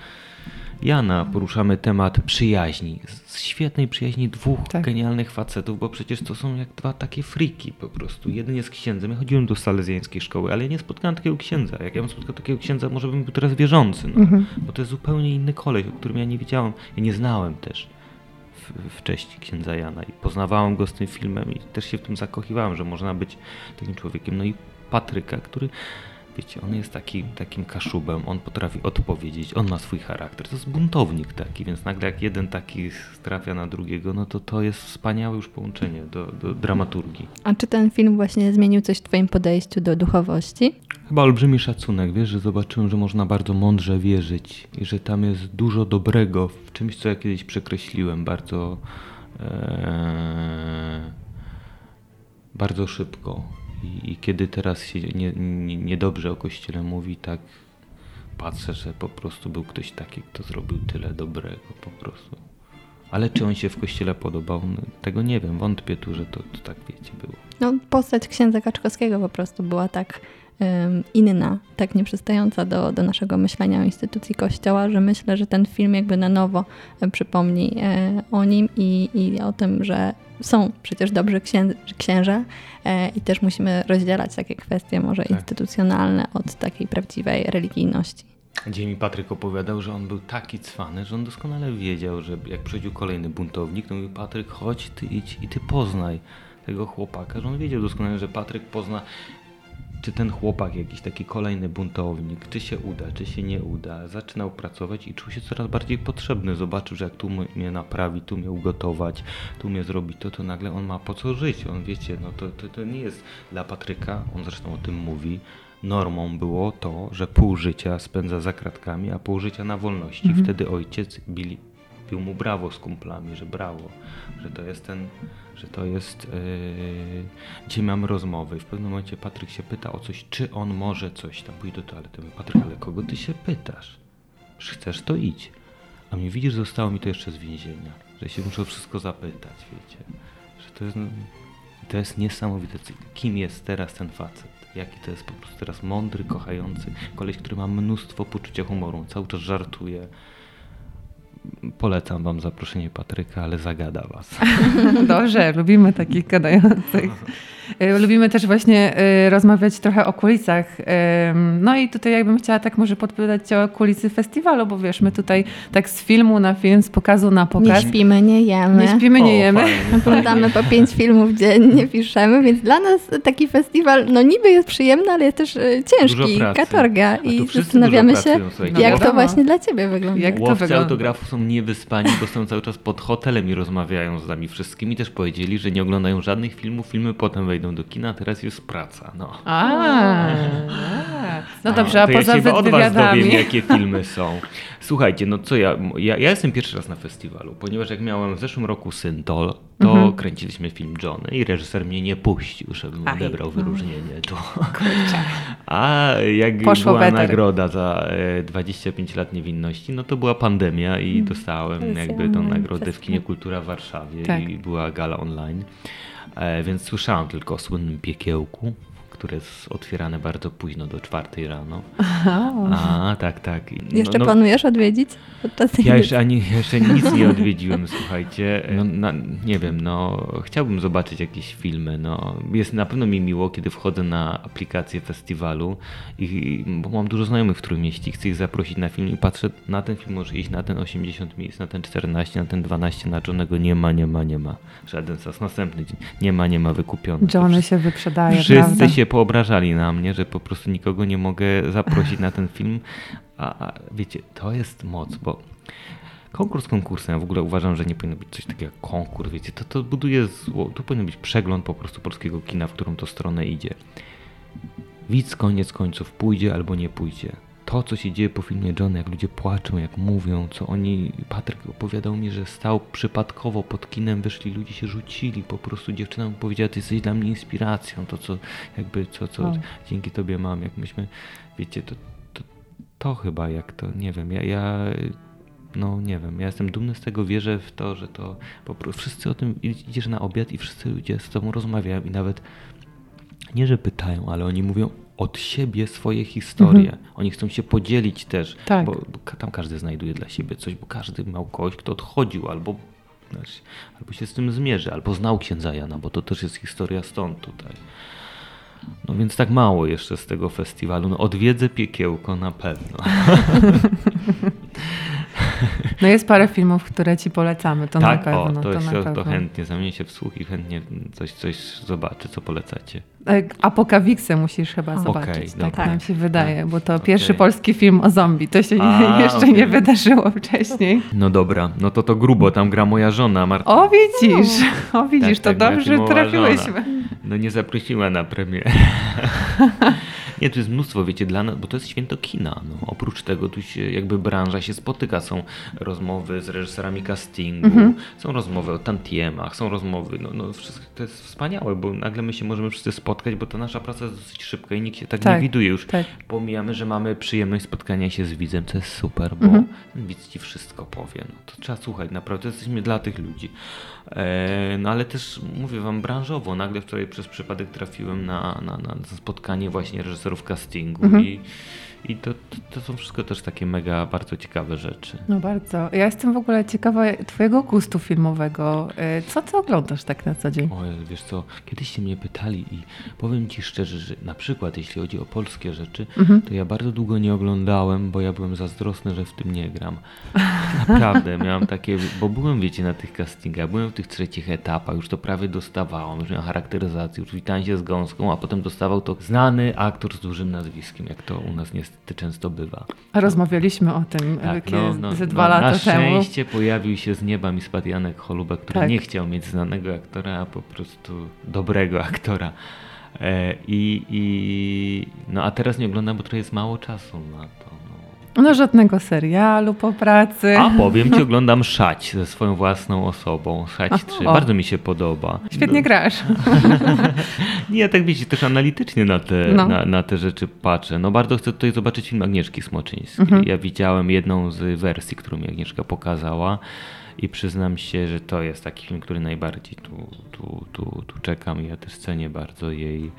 [SPEAKER 5] Jana poruszamy temat przyjaźni. Z świetnej przyjaźni dwóch tak. genialnych facetów, bo przecież to są jak dwa takie friki po prostu. Jeden jest księdzem. Ja chodziłem do salezjańskiej szkoły, ale ja nie spotkałem takiego księdza. Jak ja bym spotkał takiego księdza, może bym był teraz wierzący. No. Mhm. Bo to jest zupełnie inny koleś, o którym ja nie wiedziałem. Ja nie znałem też wcześniej księdza Jana i poznawałem go z tym filmem i też się w tym zakochiwałem, że można być takim człowiekiem. No i Patryka, który Wiecie, on jest taki, takim kaszubem, on potrafi odpowiedzieć, on ma swój charakter. To jest buntownik taki, więc nagle jak jeden taki trafia na drugiego, no to to jest wspaniałe już połączenie do, do dramaturgii.
[SPEAKER 3] A czy ten film właśnie zmienił coś w twoim podejściu do duchowości?
[SPEAKER 5] Chyba olbrzymi szacunek, wiesz, że zobaczyłem, że można bardzo mądrze wierzyć i że tam jest dużo dobrego w czymś, co ja kiedyś przekreśliłem bardzo, ee, bardzo szybko i, i kiedy teraz się niedobrze nie, nie o Kościele mówi, tak patrzę, że po prostu był ktoś taki, kto zrobił tyle dobrego po prostu. Ale czy on się w kościele podobał? No, tego nie wiem, wątpię tu, że to, to tak wiecie było.
[SPEAKER 3] No, postać księdza Kaczkowskiego po prostu była tak inna, tak nieprzystająca do, do naszego myślenia o instytucji Kościoła, że myślę, że ten film jakby na nowo przypomni e, o nim i, i o tym, że są przecież dobrzy księ, księża e, i też musimy rozdzielać takie kwestie może tak. instytucjonalne od takiej prawdziwej religijności.
[SPEAKER 5] Gdzie mi Patryk opowiadał, że on był taki cwany, że on doskonale wiedział, że jak przychodził kolejny buntownik, to mówił Patryk, chodź, ty idź i ty poznaj tego chłopaka, że on wiedział doskonale, że Patryk pozna czy ten chłopak, jakiś taki kolejny buntownik, czy się uda, czy się nie uda, zaczynał pracować i czuł się coraz bardziej potrzebny. Zobaczył, że jak tu mnie naprawi, tu mnie ugotować, tu mnie zrobi to, to nagle on ma po co żyć. On wiecie, no to, to, to nie jest dla Patryka, on zresztą o tym mówi, normą było to, że pół życia spędza za kratkami, a pół życia na wolności. Mhm. Wtedy ojciec Billy bił mu brawo z kumplami, że brawo, że to jest ten, że to jest... Yy... Dzisiaj mamy rozmowy i w pewnym momencie Patryk się pyta o coś, czy on może coś tam pójść do toalety. Mówię, Patryk, ale kogo ty się pytasz? Że chcesz, to idź. A mnie widzisz, zostało mi to jeszcze z więzienia, że się muszę wszystko zapytać, wiecie. Że to jest, to jest niesamowite, kim jest teraz ten facet. Jaki to jest po prostu teraz mądry, kochający koleś, który ma mnóstwo poczucia humoru, cały czas żartuje. Polecam wam zaproszenie Patryka, ale zagada was.
[SPEAKER 2] Dobrze, lubimy takich gadających. E, lubimy też właśnie e, rozmawiać trochę o kulisach. No i tutaj jakbym chciała tak może podpowiadać Cię o kulisy festiwalu, bo wiesz, my tutaj tak z filmu na film, z pokazu na pokaz.
[SPEAKER 3] Nie śpimy, nie jemy.
[SPEAKER 2] Nie śpimy, nie jemy.
[SPEAKER 3] Oglądamy po pięć filmów dziennie, piszemy, więc dla nas taki festiwal, no niby jest przyjemny, ale jest też e, ciężki, katorga i zastanawiamy się, pracują, jak to właśnie dla Ciebie wygląda.
[SPEAKER 5] Jak to wygląda? autografów są niewyspani, bo są cały czas pod hotelem i rozmawiają z nami wszystkimi. Też powiedzieli, że nie oglądają żadnych filmów, filmy potem wejdą do kina, teraz jest praca. No,
[SPEAKER 2] a, no dobrze, a
[SPEAKER 5] to
[SPEAKER 2] poza
[SPEAKER 5] ja się
[SPEAKER 2] od
[SPEAKER 5] was dowiem, jakie filmy są. Słuchajcie, no co ja, ja, ja jestem pierwszy raz na festiwalu, ponieważ jak miałem w zeszłym roku Syntol, to mhm. kręciliśmy film Johnny i reżyser mnie nie puścił, żebym Aj, odebrał no. wyróżnienie. To. A jak Poszło była better. nagroda za 25 e, lat niewinności, no to była pandemia i mhm. dostałem jakby tą nagrodę w Kinie Kultura w Warszawie tak. i była gala online. E, więc słyszałam tylko o słynnym piekiełku, które jest otwierane bardzo późno, do czwartej rano. Aha. A, tak, tak.
[SPEAKER 3] No, jeszcze no, planujesz odwiedzić?
[SPEAKER 5] Podczas ja jeszcze, ani, jeszcze nic nie odwiedziłem, słuchajcie. No, na, nie wiem, no chciałbym zobaczyć jakieś filmy. No. Jest na pewno mi miło, kiedy wchodzę na aplikację festiwalu i, bo mam dużo znajomych w Trójmieści, chcę ich zaprosić na film i patrzę, na ten film może iść, na ten 80 miejsc, na ten 14, na ten 12, na Johnego nie ma, nie ma, nie ma. Żaden czas. Następny dzień. Nie ma, nie ma wykupiony.
[SPEAKER 2] Johnny się wyprzedaje,
[SPEAKER 5] Wszyscy
[SPEAKER 2] prawda?
[SPEAKER 5] się poobrażali na mnie, że po prostu nikogo nie mogę zaprosić na ten film. A, a wiecie, to jest moc, bo konkurs konkursem, ja w ogóle uważam, że nie powinno być coś takiego jak konkurs, wiecie, to, to buduje zło, to powinien być przegląd po prostu polskiego kina, w którą to stronę idzie. Widz koniec końców pójdzie albo nie pójdzie to, co się dzieje po filmie John, jak ludzie płaczą, jak mówią, co oni. Patryk opowiadał mi, że stał przypadkowo pod kinem, wyszli, ludzie się rzucili. Po prostu dziewczyna mu powiedziała, ty jesteś dla mnie inspiracją, to co jakby, co, co no. dzięki tobie mam. Jak myśmy, wiecie, to, to, to chyba jak to, nie wiem, ja, ja no nie wiem, ja jestem dumny z tego, wierzę w to, że to po prostu wszyscy o tym idziesz na obiad i wszyscy ludzie z tobą rozmawiają i nawet nie, że pytają, ale oni mówią, od siebie swoje historie. Mhm. Oni chcą się podzielić też, tak. bo, bo, tam każdy znajduje dla siebie coś, bo każdy miał kogoś, kto odchodził albo, znaczy, albo się z tym zmierzy, albo znał księdza Jana, bo to też jest historia stąd tutaj. No więc tak mało jeszcze z tego festiwalu. No odwiedzę piekiełko na pewno.
[SPEAKER 2] No jest parę filmów, które ci polecamy, to
[SPEAKER 5] tak?
[SPEAKER 2] na pewno.
[SPEAKER 5] O, to,
[SPEAKER 2] to,
[SPEAKER 5] jest,
[SPEAKER 2] na pewno.
[SPEAKER 5] to chętnie zamienię się w słuch i chętnie coś, coś zobaczę, co polecacie.
[SPEAKER 2] E, Apokawiksę musisz chyba zobaczyć, okay, tak nam się wydaje, tak. bo to okay. pierwszy polski film o zombie. To się A, jeszcze okay. nie wydarzyło wcześniej.
[SPEAKER 5] No dobra, no to to grubo, tam gra moja żona Marta.
[SPEAKER 2] O widzisz, o widzisz, tak, to tak, dobrze trafiłyśmy. Żona.
[SPEAKER 5] No nie zaprosiła na premierę. Nie, to jest mnóstwo, wiecie, dla nas, bo to jest święto kina. No. Oprócz tego tu się jakby branża się spotyka. Są rozmowy z reżyserami castingu, mhm. są rozmowy o tantiemach, są rozmowy, no, no wszystko to jest wspaniałe, bo nagle my się możemy wszyscy spotkać, bo ta nasza praca jest dosyć szybka i nikt się tak, tak nie widuje już. Tak. Pomijamy, że mamy przyjemność spotkania się z widzem, co jest super, bo mhm. widz ci wszystko powie. No, to trzeba słuchać, naprawdę jesteśmy dla tych ludzi. E, no ale też mówię wam branżowo, nagle wczoraj przez przypadek trafiłem na, na, na spotkanie właśnie reżyserów castingu mhm. i i to, to, to, są wszystko też takie mega, bardzo ciekawe rzeczy.
[SPEAKER 2] No bardzo. Ja jestem w ogóle ciekawa twojego gustu filmowego. E, co ty oglądasz tak na co dzień?
[SPEAKER 5] O, wiesz co, kiedyś się mnie pytali i powiem ci szczerze, że na przykład jeśli chodzi o polskie rzeczy, mhm. to ja bardzo długo nie oglądałem, bo ja byłem zazdrosny, że w tym nie gram. Naprawdę, miałem takie, bo byłem, wiecie, na tych castingach, byłem w tych trzecich etapach, już to prawie dostawałem, już miałem charakteryzację, już witałem się z gąską, a potem dostawał to znany aktor z dużym nazwiskiem, jak to u nas niestety niestety często bywa.
[SPEAKER 2] Rozmawialiśmy o tym tak, no, no, ze dwa no, lata
[SPEAKER 5] na
[SPEAKER 2] temu.
[SPEAKER 5] Na szczęście pojawił się z nieba mi spadł Janek Holubek, który tak. nie chciał mieć znanego aktora, a po prostu dobrego aktora. E, i, i, no a teraz nie oglądam, bo trochę jest mało czasu na to. No.
[SPEAKER 2] Żadnego serialu po pracy.
[SPEAKER 5] A powiem ci, oglądam Szać ze swoją własną osobą. Szać 3.
[SPEAKER 2] O.
[SPEAKER 5] Bardzo mi się podoba.
[SPEAKER 2] Świetnie
[SPEAKER 5] No.
[SPEAKER 2] grasz.
[SPEAKER 5] Nie, tak wiecie, też analitycznie na te,
[SPEAKER 2] No.
[SPEAKER 5] na, na te rzeczy patrzę. No bardzo chcę tutaj zobaczyć film Agnieszki Smoczyńskiej.
[SPEAKER 2] Mhm.
[SPEAKER 5] Ja widziałem jedną z wersji, którą mi Agnieszka pokazała i przyznam się, że to jest taki film, który najbardziej tu, tu, tu, tu czekam. Ja też cenię bardzo jej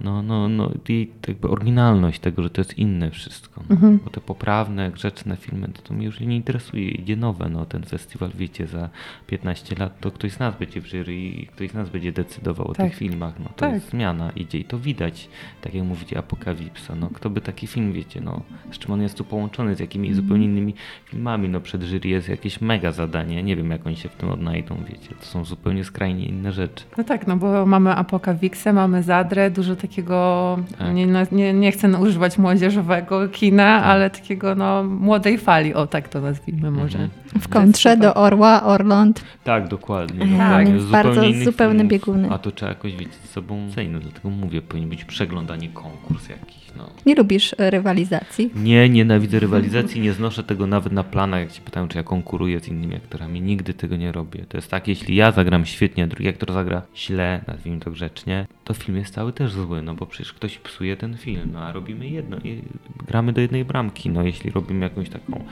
[SPEAKER 5] no, no, no, jej jakby oryginalność tego, że to jest inne wszystko. No.
[SPEAKER 2] Mhm.
[SPEAKER 5] Bo te poprawne, grzeczne filmy, to, to mnie już nie interesuje. Idzie nowe, no ten festiwal, wiecie, za 15 lat to ktoś z nas będzie w jury i ktoś z nas będzie decydował o
[SPEAKER 2] Tak.
[SPEAKER 5] tych filmach. No to
[SPEAKER 2] Tak.
[SPEAKER 5] jest zmiana, idzie i to widać, tak jak mówicie, Apokalipsa. No kto by taki film, wiecie, no z czym on jest tu połączony, z jakimi
[SPEAKER 2] Mhm.
[SPEAKER 5] zupełnie innymi filmami. No przed jury jest jakieś mega zadanie, nie wiem jak oni się w tym odnajdą, wiecie. To są zupełnie skrajnie inne rzeczy.
[SPEAKER 2] No tak, no bo mamy Apokawiksę, mamy Zadrę, dużo takiego,
[SPEAKER 5] Tak.
[SPEAKER 2] nie, nie, nie chcę używać młodzieżowego kina, ale takiego no młodej fali, o tak to nazwijmy może.
[SPEAKER 5] Mhm.
[SPEAKER 3] W kontrze do Orła, Orląt.
[SPEAKER 5] Tak, dokładnie.
[SPEAKER 3] Tak,
[SPEAKER 5] tak,
[SPEAKER 3] więc
[SPEAKER 5] zupełnie
[SPEAKER 3] bardzo
[SPEAKER 5] filmów.
[SPEAKER 3] bieguny.
[SPEAKER 5] A to trzeba jakoś wiecie, z sobą zejść, no dlatego mówię, powinien być przegląd, a nie konkurs jakiś. No.
[SPEAKER 3] Nie lubisz e, rywalizacji?
[SPEAKER 5] Nie, nienawidzę rywalizacji, nie znoszę tego nawet na planach, jak ci pytają, czy ja konkuruję z innymi aktorami. Nigdy tego nie robię. To jest tak, jeśli ja zagram świetnie, a drugi aktor zagra źle, nazwijmy to grzecznie, to film jest cały też zły, no bo przecież ktoś psuje ten film, no a robimy jedno, i gramy do jednej bramki, no jeśli robimy jakąś taką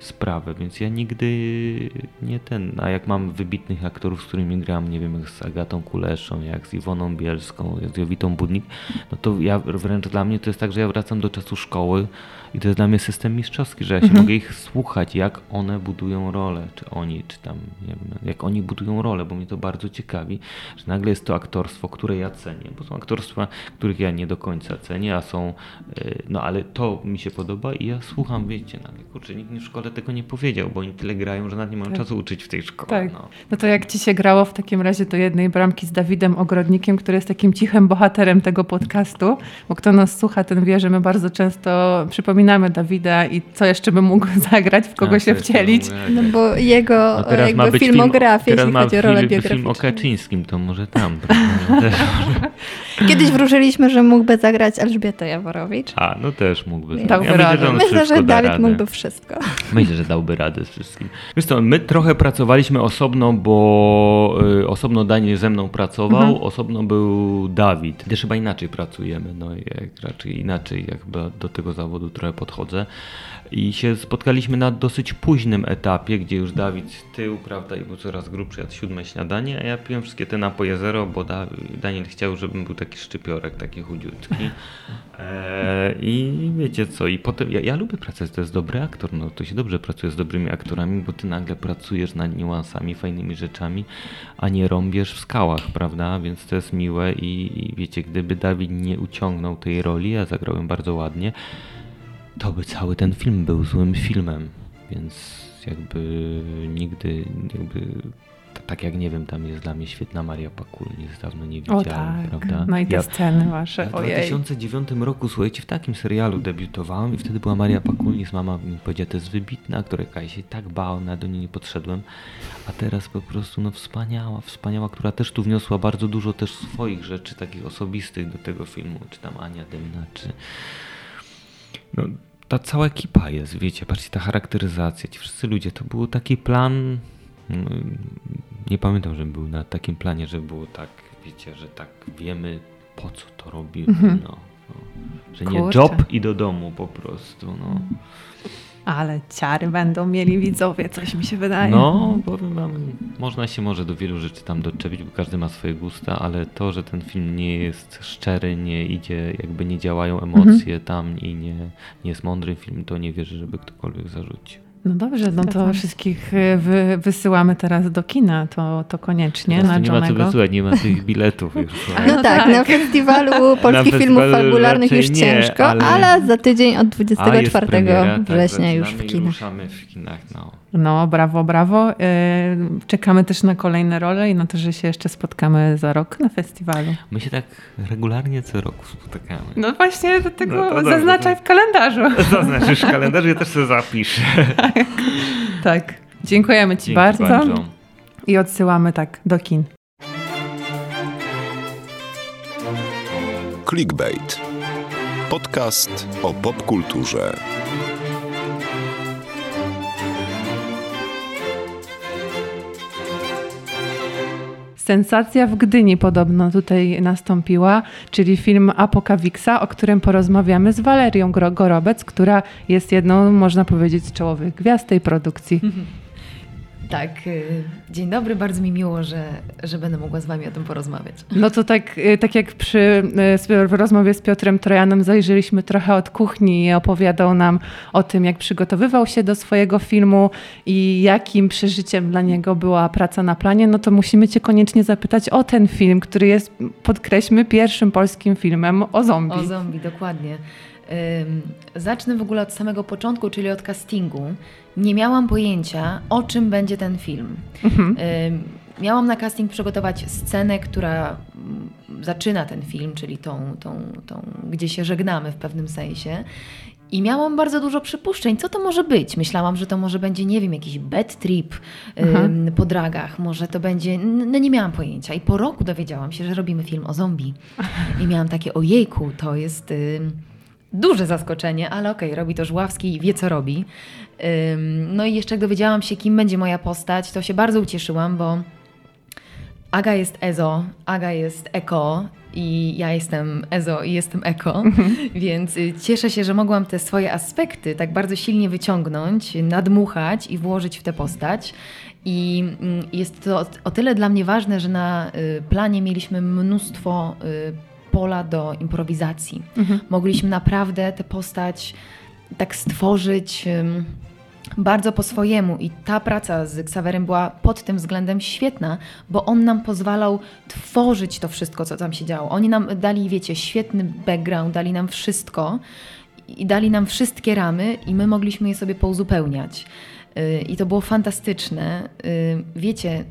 [SPEAKER 5] sprawę, więc ja nigdy nie ten, a jak mam wybitnych aktorów, z którymi gram, nie wiem, jak z Agatą Kuleszą, jak z Iwoną Bielską, jak z Jowitą Budnik, no to ja wręcz dla mnie to jest tak, że ja wracam do czasu szkoły i to jest dla mnie system mistrzowski, że ja się mogę ich słuchać, jak one budują rolę, czy oni, czy tam, nie wiem, jak oni budują rolę, bo mnie to bardzo ciekawi, że nagle jest to aktorstwo, które ja cenię, bo są aktorstwa, których ja nie do końca cenię, a są, y, no ale to mi się podoba i ja słucham, wiecie, nagle, kurczę, nikt mi w szkole tego nie powiedział, bo oni tyle grają, że nawet nie mają
[SPEAKER 2] Tak.
[SPEAKER 5] czasu uczyć w tej szkole.
[SPEAKER 2] Tak.
[SPEAKER 5] No.
[SPEAKER 2] No to jak ci się grało w takim razie do jednej bramki z Dawidem Ogrodnikiem, który jest takim cichym bohaterem tego podcastu, bo kto nas słucha, ten wie, że my bardzo często przypominamy Dawida i co jeszcze by mógł zagrać, w kogo
[SPEAKER 5] A,
[SPEAKER 2] się wcielić.
[SPEAKER 3] No
[SPEAKER 5] jak-
[SPEAKER 3] bo jego
[SPEAKER 5] No teraz
[SPEAKER 3] jakby
[SPEAKER 5] ma być
[SPEAKER 3] filmografia,
[SPEAKER 5] film, teraz
[SPEAKER 3] jeśli
[SPEAKER 5] ma
[SPEAKER 3] chodzi o rolę
[SPEAKER 5] film, film o
[SPEAKER 3] biograficzną.
[SPEAKER 5] Kaczyńskim, to może tam. prawda?
[SPEAKER 3] Kiedyś wróżyliśmy, że mógłby zagrać Elżbieta Jaworowicz.
[SPEAKER 5] A, no też mógłby.
[SPEAKER 2] Dałby
[SPEAKER 5] ja myślę,
[SPEAKER 2] radę.
[SPEAKER 5] że
[SPEAKER 3] Myślę, że
[SPEAKER 5] da
[SPEAKER 3] Dawid
[SPEAKER 5] radę.
[SPEAKER 3] mógłby wszystko.
[SPEAKER 5] Myślę, że dałby radę z wszystkim. Wiesz co, my trochę pracowaliśmy osobno, bo y, osobno Daniel ze mną pracował,
[SPEAKER 2] Mhm.
[SPEAKER 5] osobno był Dawid. Też chyba inaczej pracujemy, no jak raczej inaczej jakby do tego zawodu trochę podchodzę. I się spotkaliśmy na dosyć późnym etapie, gdzie już Dawid tył, prawda, i był coraz grubszy, jadł siódme śniadanie, a ja piłem wszystkie te napoje zero, bo da, Daniel chciał, żebym był taki szczypiorek, taki chudziutki. E, I wiecie co, i potem, ja, ja lubię pracować, to jest dobry aktor, no to się dobrze pracuje z dobrymi aktorami, bo ty nagle pracujesz nad niuansami, fajnymi rzeczami, a nie rąbiesz w skałach, prawda, więc to jest miłe i, i wiecie, gdyby Dawid nie uciągnął tej roli, a zagrał ją bardzo ładnie, to by cały ten film był złym filmem, więc jakby nigdy, jakby tak jak nie wiem, tam jest dla mnie świetna Maria Pakulnis, dawno nie
[SPEAKER 2] O
[SPEAKER 5] widziałem,
[SPEAKER 2] tak,
[SPEAKER 5] prawda?
[SPEAKER 2] no i te
[SPEAKER 5] Ja-
[SPEAKER 2] sceny wasze,
[SPEAKER 5] w
[SPEAKER 2] ojej.
[SPEAKER 5] 2009 roku, słuchajcie, w takim serialu debiutowałem i wtedy była Maria Pakulnis, mama mi powiedziała, to jest wybitna aktorka, ja się tak bałem, na do niej nie podszedłem, a teraz po prostu no wspaniała, wspaniała, która też tu wniosła bardzo dużo też swoich rzeczy, takich osobistych do tego filmu, czy tam Ania Dymna, czy... No, ta cała ekipa jest, wiecie, patrzcie, ta charakteryzacja, ci wszyscy ludzie, to był taki plan, no, nie pamiętam, że był na takim planie, że było tak, wiecie, że tak wiemy, po co to robimy,
[SPEAKER 2] Mhm.
[SPEAKER 5] no, no. Że nie
[SPEAKER 2] Kurczę.
[SPEAKER 5] job i do domu po prostu, no.
[SPEAKER 2] Ale ciary będą mieli widzowie, coś mi się wydaje.
[SPEAKER 5] No, powiem wam, można się może do wielu rzeczy tam doczepić, bo każdy ma swoje gusta, ale to, że ten film nie jest szczery, nie idzie, jakby nie działają emocje tam i nie, nie jest mądry film, to nie wierzę, żeby ktokolwiek zarzucił.
[SPEAKER 2] No dobrze, no to wszystkich y, wy, wysyłamy teraz do kina, to, to koniecznie
[SPEAKER 5] Teraz
[SPEAKER 2] na
[SPEAKER 5] nie ma co wysyłać, nie ma tych biletów już.
[SPEAKER 3] No,
[SPEAKER 2] No
[SPEAKER 3] tak,
[SPEAKER 2] tak.
[SPEAKER 3] na festiwalu polskich filmów
[SPEAKER 5] festiwalu
[SPEAKER 3] fabularnych już
[SPEAKER 5] nie,
[SPEAKER 3] ciężko,
[SPEAKER 5] ale-
[SPEAKER 3] ale... za tydzień od
[SPEAKER 5] A, jest
[SPEAKER 3] 24
[SPEAKER 5] premiera, tak,
[SPEAKER 3] września już
[SPEAKER 5] zaczynamy
[SPEAKER 3] w kinach.
[SPEAKER 5] ruszamy w kinach, no.
[SPEAKER 2] No, brawo, brawo. Y, Czekamy też na kolejne role i na to, że się jeszcze spotkamy za rok na festiwalu.
[SPEAKER 5] My się tak regularnie co roku spotykamy.
[SPEAKER 2] No właśnie, dlatego
[SPEAKER 5] No dobrze,
[SPEAKER 2] zaznaczaj w kalendarzu.
[SPEAKER 5] Zaznaczysz w kalendarzu, ja też sobie zapiszę.
[SPEAKER 2] tak. Dziękujemy Ci
[SPEAKER 5] Dzięki
[SPEAKER 2] bardzo.
[SPEAKER 5] bardzo.
[SPEAKER 2] I odsyłamy tak do kin.
[SPEAKER 1] Clickbait. Podcast o popkulturze.
[SPEAKER 2] Sensacja w Gdyni podobno tutaj nastąpiła, czyli film Apokawiksa, o którym porozmawiamy z Walerią Gorobec, która jest jedną, można powiedzieć, z czołowych gwiazd tej produkcji.
[SPEAKER 6] Tak, y, dzień dobry, bardzo mi miło, że, że będę mogła z Wami o tym porozmawiać.
[SPEAKER 2] No to tak, y, tak jak przy y, w rozmowie z Piotrem Trojanem zajrzeliśmy trochę od kuchni i opowiadał nam o tym, jak przygotowywał się do swojego filmu i jakim przeżyciem dla niego była praca na planie, no to musimy Cię koniecznie zapytać o ten film, który jest, podkreślmy, pierwszym polskim filmem o zombie.
[SPEAKER 6] O zombie, dokładnie. Zacznę w ogóle od samego początku, czyli od castingu. Nie miałam pojęcia, o czym będzie ten film. Mhm. Miałam na casting przygotować scenę, która mm, zaczyna ten film, czyli tą, tą, tą, gdzie się żegnamy w pewnym sensie. I miałam bardzo dużo przypuszczeń, co to może być. Myślałam, że to może będzie, nie wiem, jakiś bad trip mhm. po dragach, może to będzie. No nie miałam pojęcia. I po roku dowiedziałam się, że robimy film o zombie. I miałam takie, ojejku, to jest duże zaskoczenie, ale okej, okay, robi to Żławski i wie, co robi. No i jeszcze jak dowiedziałam się, kim będzie moja postać, to się bardzo ucieszyłam, bo Aga jest Ezo, Aga jest Eko i ja jestem Ezo i jestem Eko, mhm. więc y, cieszę się, że mogłam te swoje aspekty tak bardzo silnie wyciągnąć, nadmuchać i włożyć w tę postać. I mm, jest to o tyle dla mnie ważne, że na y, planie mieliśmy mnóstwo y, pola do improwizacji. Mhm. Mogliśmy naprawdę tę postać tak stworzyć bardzo po swojemu i ta praca z Xaverem była pod tym względem świetna, bo on nam pozwalał tworzyć to wszystko, co tam się działo. Oni nam dali, wiecie, świetny background, dali nam wszystko i dali nam wszystkie ramy i my mogliśmy je sobie pouzupełniać. Y, I to było fantastyczne. Y, wiecie,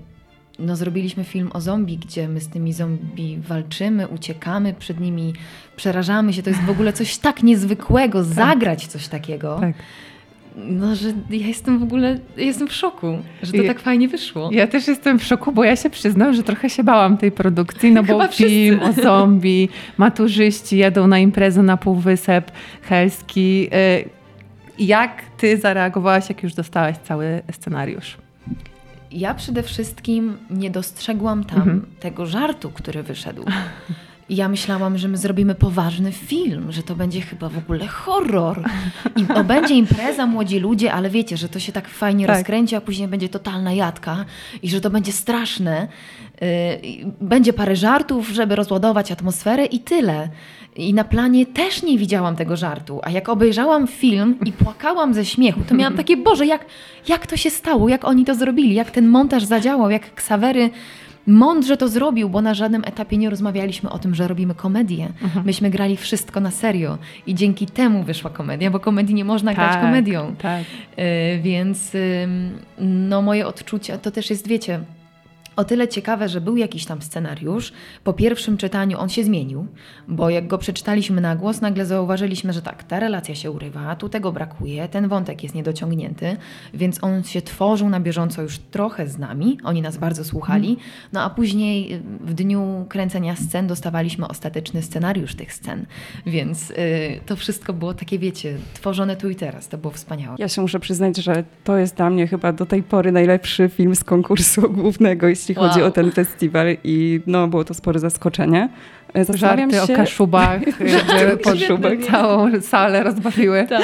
[SPEAKER 6] no, zrobiliśmy film o zombie, gdzie my z tymi zombie walczymy, uciekamy przed nimi, przerażamy się. To jest w ogóle coś tak niezwykłego, tak. zagrać coś takiego. Tak. No, że ja jestem w ogóle, jestem w szoku, że to I, tak fajnie wyszło.
[SPEAKER 2] Ja też jestem w szoku, bo ja się przyznam, że trochę się bałam tej produkcji, no bo film o zombie, maturzyści jadą na imprezę na Półwysep Helski. Y, jak ty zareagowałaś, jak już dostałaś cały scenariusz?
[SPEAKER 6] ja przede wszystkim nie dostrzegłam tam mhm. tego żartu, który wyszedł. Ja myślałam, że my zrobimy poważny film, że to będzie chyba w ogóle horror. I to będzie impreza, młodzi ludzie, ale wiecie, że to się tak fajnie tak. rozkręci, a później będzie totalna jadka i że to będzie straszne. Y, będzie parę żartów, żeby rozładować atmosferę i tyle. I na planie też nie widziałam tego żartu. A jak obejrzałam film i płakałam ze śmiechu, to miałam takie, Boże, jak, jak to się stało? Jak oni to zrobili? Jak ten montaż zadziałał? Jak Ksawery mądrze to zrobił, bo na żadnym etapie nie rozmawialiśmy o tym, że robimy komedię. Mhm. Myśmy grali wszystko na serio i dzięki temu wyszła komedia, bo komedii nie można tak, grać komedią. Tak. Y, więc y, no moje odczucia to też jest, wiecie, o tyle ciekawe, że był jakiś tam scenariusz. Po pierwszym czytaniu on się zmienił, bo jak go przeczytaliśmy na głos, nagle zauważyliśmy, że tak, ta relacja się urywa, tu tego brakuje, ten wątek jest niedociągnięty, więc on się tworzył na bieżąco już trochę z nami, oni nas bardzo słuchali, no a później w dniu kręcenia scen dostawaliśmy ostateczny scenariusz tych scen, więc yy, to wszystko było takie, wiecie, tworzone tu i teraz, to było wspaniałe.
[SPEAKER 4] Ja się muszę przyznać, że to jest dla mnie chyba do tej pory najlepszy film z konkursu głównego, jeśli jeśli wow. chodzi o ten festiwal i no, było to spore zaskoczenie.
[SPEAKER 2] E, zastanawiam Żarty się... o kaszubach,
[SPEAKER 4] kaszubach.
[SPEAKER 2] całą salę rozbawiły. Tak.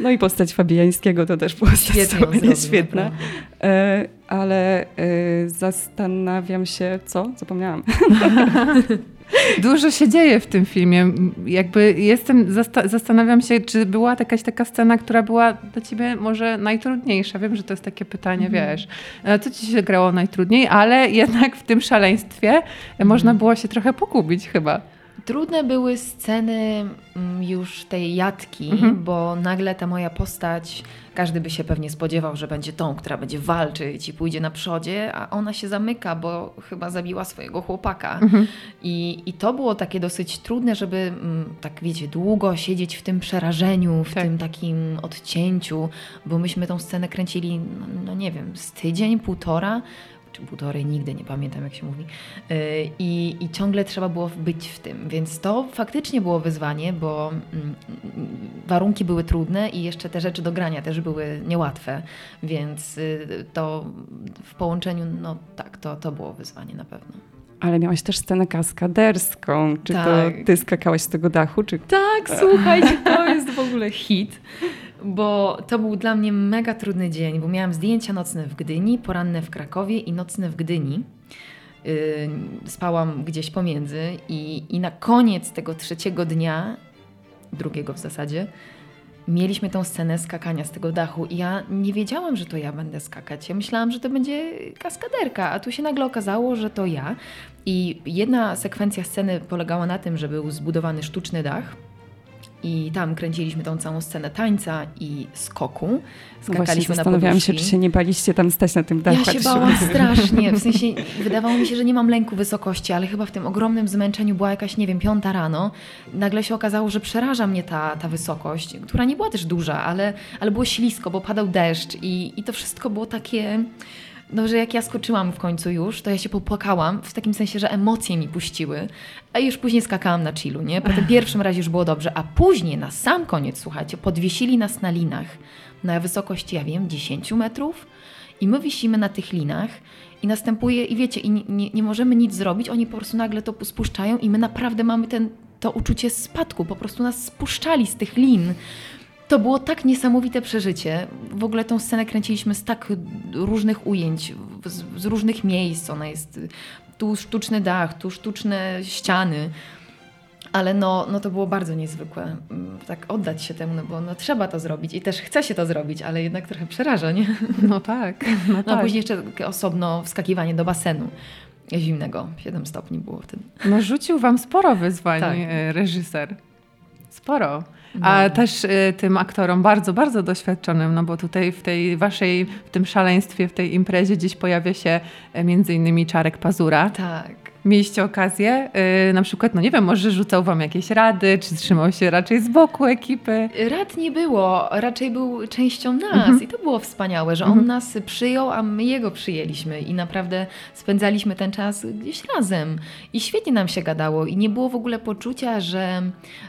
[SPEAKER 4] No i postać Fabiańskiego to też postać Świetnie świetna. E, ale e, zastanawiam się, co? Zapomniałam.
[SPEAKER 2] Dużo się dzieje w tym filmie. Jakby jestem, zastanawiam się, czy była jakaś taka scena, która była dla ciebie może najtrudniejsza. Wiem, że to jest takie pytanie, mm. wiesz. E, co ci się grało najtrudniej, ale jednak w tym szaleństwie mm. można było się trochę pogubić chyba.
[SPEAKER 6] Trudne były sceny mm, już tej jatki, mhm. bo nagle ta moja postać, każdy by się pewnie spodziewał, że będzie tą, która będzie walczyć i pójdzie na przodzie, a ona się zamyka, bo chyba zabiła swojego chłopaka. Mhm. I, I to było takie dosyć trudne, żeby mm, tak wiecie, długo siedzieć w tym przerażeniu, w tak. tym takim odcięciu, bo myśmy tą scenę kręcili, no, no nie wiem, z tydzień, półtora czy półtorej, nigdy nie pamiętam jak się mówi. Y, I, I ciągle trzeba było być w tym, więc to faktycznie było wyzwanie, bo mm, warunki były trudne i jeszcze te rzeczy do grania też były niełatwe, więc y, to w połączeniu, no tak, to, to było wyzwanie na pewno.
[SPEAKER 4] Ale miałaś też scenę kaskaderską. Czy
[SPEAKER 6] Tak.
[SPEAKER 4] to ty skakałaś z tego dachu, czy
[SPEAKER 6] Tak, słuchajcie, to jest w ogóle hit, bo to był dla mnie mega trudny dzień, bo miałam zdjęcia nocne w Gdyni, poranne w Krakowie i nocne w Gdyni. Yy, spałam gdzieś pomiędzy i, i na koniec tego trzeciego dnia, drugiego w zasadzie, mieliśmy tą scenę skakania z tego dachu i ja nie wiedziałam, że to ja będę skakać. Ja myślałam, że to będzie kaskaderka, a tu się nagle okazało, że to ja. I jedna sekwencja sceny polegała na tym, że był zbudowany sztuczny dach i tam kręciliśmy tą całą scenę tańca i skoku.
[SPEAKER 4] No właśnie
[SPEAKER 6] Skakaliśmy na
[SPEAKER 4] zastanawiałam się, czy się nie baliście tam stać na tym dachu.
[SPEAKER 6] Ja się bałam strasznie, w sensie wydawało mi się, że nie mam lęku wysokości, ale chyba w tym ogromnym zmęczeniu była jakaś, nie wiem, piąta rano. Nagle się okazało, że przeraża mnie ta, ta wysokość, która nie była też duża, ale, ale było ślisko, bo padał deszcz i, i to wszystko było takie... No, że jak ja skoczyłam w końcu już, to ja się popłakałam, w takim sensie, że emocje mi puściły, a już później skakałam na chillu, nie? Po tym pierwszym razie już było dobrze, a później na sam koniec, słuchajcie, podwiesili nas na linach. Na wysokości, ja wiem, 10 metrów. I my wisimy na tych linach. I następuje, i wiecie, i nie, nie, możemy nic zrobić, oni po prostu nagle to spuszczają i my naprawdę mamy ten, to uczucie spadku, po prostu nas spuszczali z tych lin. To było tak niesamowite przeżycie. W ogóle tą scenę kręciliśmy z tak różnych ujęć, z, z różnych miejsc. Ona jest tu sztuczny dach, tu sztuczne ściany. Ale no, no to było bardzo niezwykłe. Mm, Tak oddać się temu, no bo no trzeba to zrobić i też chce się to zrobić, ale jednak trochę przeraża, nie?
[SPEAKER 2] No tak. No,
[SPEAKER 6] No a
[SPEAKER 2] tak.
[SPEAKER 6] później jeszcze osobno wskakiwanie do basenu zimnego. 7 stopni było wtedy.
[SPEAKER 2] no rzucił wam sporo wyzwań
[SPEAKER 6] Tak.
[SPEAKER 2] e, reżyser. Sporo.
[SPEAKER 6] No.
[SPEAKER 2] A też e, tym aktorom bardzo, bardzo doświadczonym, no bo tutaj w tej waszej, w tym szaleństwie, w tej imprezie gdzieś pojawia się e, między innymi Czarek Pazura.
[SPEAKER 6] Tak.
[SPEAKER 2] Mieliście okazję, e, na przykład, no nie wiem, może rzucał wam jakieś rady, czy trzymał się raczej z boku ekipy?
[SPEAKER 6] Rad nie było, raczej był częścią nas
[SPEAKER 2] Mhm.
[SPEAKER 6] i to było wspaniałe, że on nas przyjął, a my jego przyjęliśmy i naprawdę spędzaliśmy ten czas gdzieś razem i świetnie nam się gadało i nie było w ogóle poczucia, że,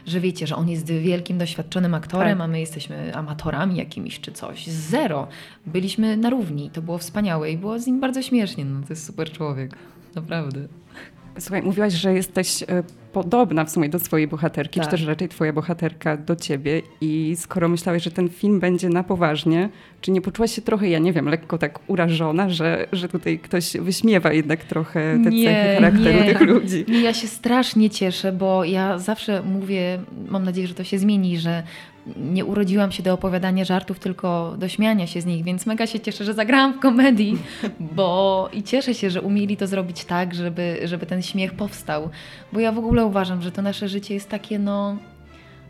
[SPEAKER 6] że wiecie, że on jest wielkim, doświadczonym aktorem,
[SPEAKER 2] Tak.
[SPEAKER 6] a my jesteśmy amatorami jakimiś czy coś. Zero. Byliśmy na równi, to było wspaniałe i było z nim bardzo śmiesznie, no to jest super człowiek, naprawdę.
[SPEAKER 4] Słuchaj, mówiłaś, że jesteś e, podobna w sumie do swojej bohaterki,
[SPEAKER 6] Tak.
[SPEAKER 4] czy też raczej twoja bohaterka do ciebie. I skoro myślałeś, że ten film będzie na poważnie, czy nie poczułaś się trochę, ja nie wiem, lekko tak urażona, że, że tutaj ktoś wyśmiewa jednak trochę te
[SPEAKER 6] Nie,
[SPEAKER 4] cechy charakteru
[SPEAKER 6] nie.
[SPEAKER 4] tych ludzi?
[SPEAKER 6] Nie, ja się strasznie cieszę, bo ja zawsze mówię, mam nadzieję, że to się zmieni, że nie urodziłam się do opowiadania żartów, tylko do śmiania się z nich, więc mega się cieszę, że zagrałam w komedii, bo i cieszę się, że umieli to zrobić tak, żeby, żeby ten śmiech powstał, bo ja w ogóle uważam, że to nasze życie jest takie, no,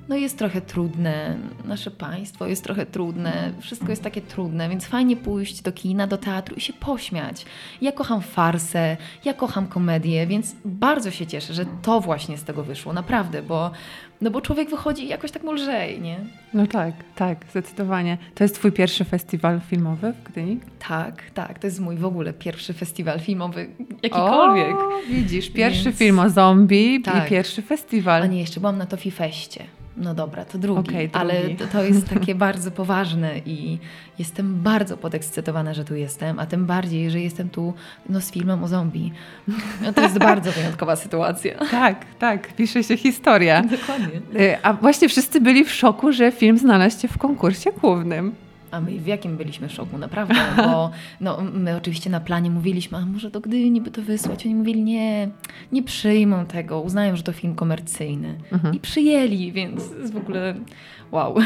[SPEAKER 6] no jest trochę trudne, nasze państwo jest trochę trudne, wszystko jest takie trudne, więc fajnie pójść do kina, do teatru i się pośmiać. Ja kocham farsę, ja kocham komedię, więc bardzo się cieszę, że to właśnie z tego wyszło, naprawdę, bo, no bo człowiek wychodzi jakoś tak mu lżej, nie?
[SPEAKER 2] No tak, tak, zdecydowanie. To jest twój pierwszy festiwal filmowy w Gdyni?
[SPEAKER 6] Tak, tak, to jest mój w ogóle pierwszy festiwal filmowy, jakikolwiek.
[SPEAKER 2] O, widzisz, pierwszy
[SPEAKER 6] Więc-
[SPEAKER 2] film o zombie
[SPEAKER 6] Tak.
[SPEAKER 2] i pierwszy festiwal.
[SPEAKER 6] A nie, jeszcze byłam na Tofi Feście. No dobra, to drugi,
[SPEAKER 2] Okej, drugi.
[SPEAKER 6] ale to, to jest takie bardzo poważne i jestem bardzo podekscytowana, że tu jestem, a tym bardziej, że jestem tu no, z filmem o zombie. No, to jest bardzo wyjątkowa sytuacja.
[SPEAKER 2] Tak, tak, pisze się historia.
[SPEAKER 6] Dokładnie.
[SPEAKER 2] Y, A właśnie wszyscy byli w szoku, że film znalazł się w konkursie głównym.
[SPEAKER 6] A my w jakim byliśmy szoku, naprawdę, bo no, my oczywiście na planie mówiliśmy, a może do Gdyni by to wysłać. Oni mówili, nie, nie przyjmą tego, uznają, że to film komercyjny.
[SPEAKER 2] Mhm.
[SPEAKER 6] I przyjęli, więc jest w ogóle wow.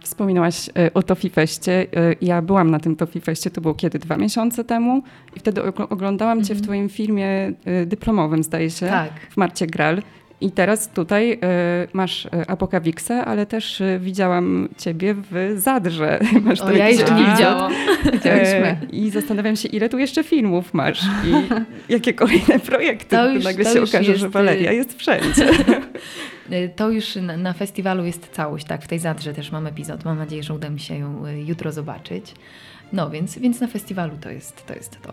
[SPEAKER 4] Wspominałaś e, o Tofi Feście. E, Ja byłam na tym Tofi Feście, to było kiedy? Dwa miesiące temu. I wtedy ogl- oglądałam cię w twoim filmie e, dyplomowym, zdaje się,
[SPEAKER 6] Tak.
[SPEAKER 4] w Marcie Gral. I teraz tutaj e, masz e, Apokawiksa, ale też e, widziałam ciebie w Zadrze. Masz
[SPEAKER 6] O, ja jeszcze nie widziałam.
[SPEAKER 4] E, I zastanawiam się, ile tu jeszcze filmów masz i jakie kolejne projekty.
[SPEAKER 6] To już-
[SPEAKER 4] nagle
[SPEAKER 6] to
[SPEAKER 4] się okaże,
[SPEAKER 6] jest,
[SPEAKER 4] że Waleria
[SPEAKER 6] y-
[SPEAKER 4] jest wszędzie.
[SPEAKER 6] Y, To już na, na festiwalu jest całość, tak, w tej Zadrze też mam epizod. Mam nadzieję, że uda mi się ją y, jutro zobaczyć. No, więc, więc na festiwalu to jest to. Jest to.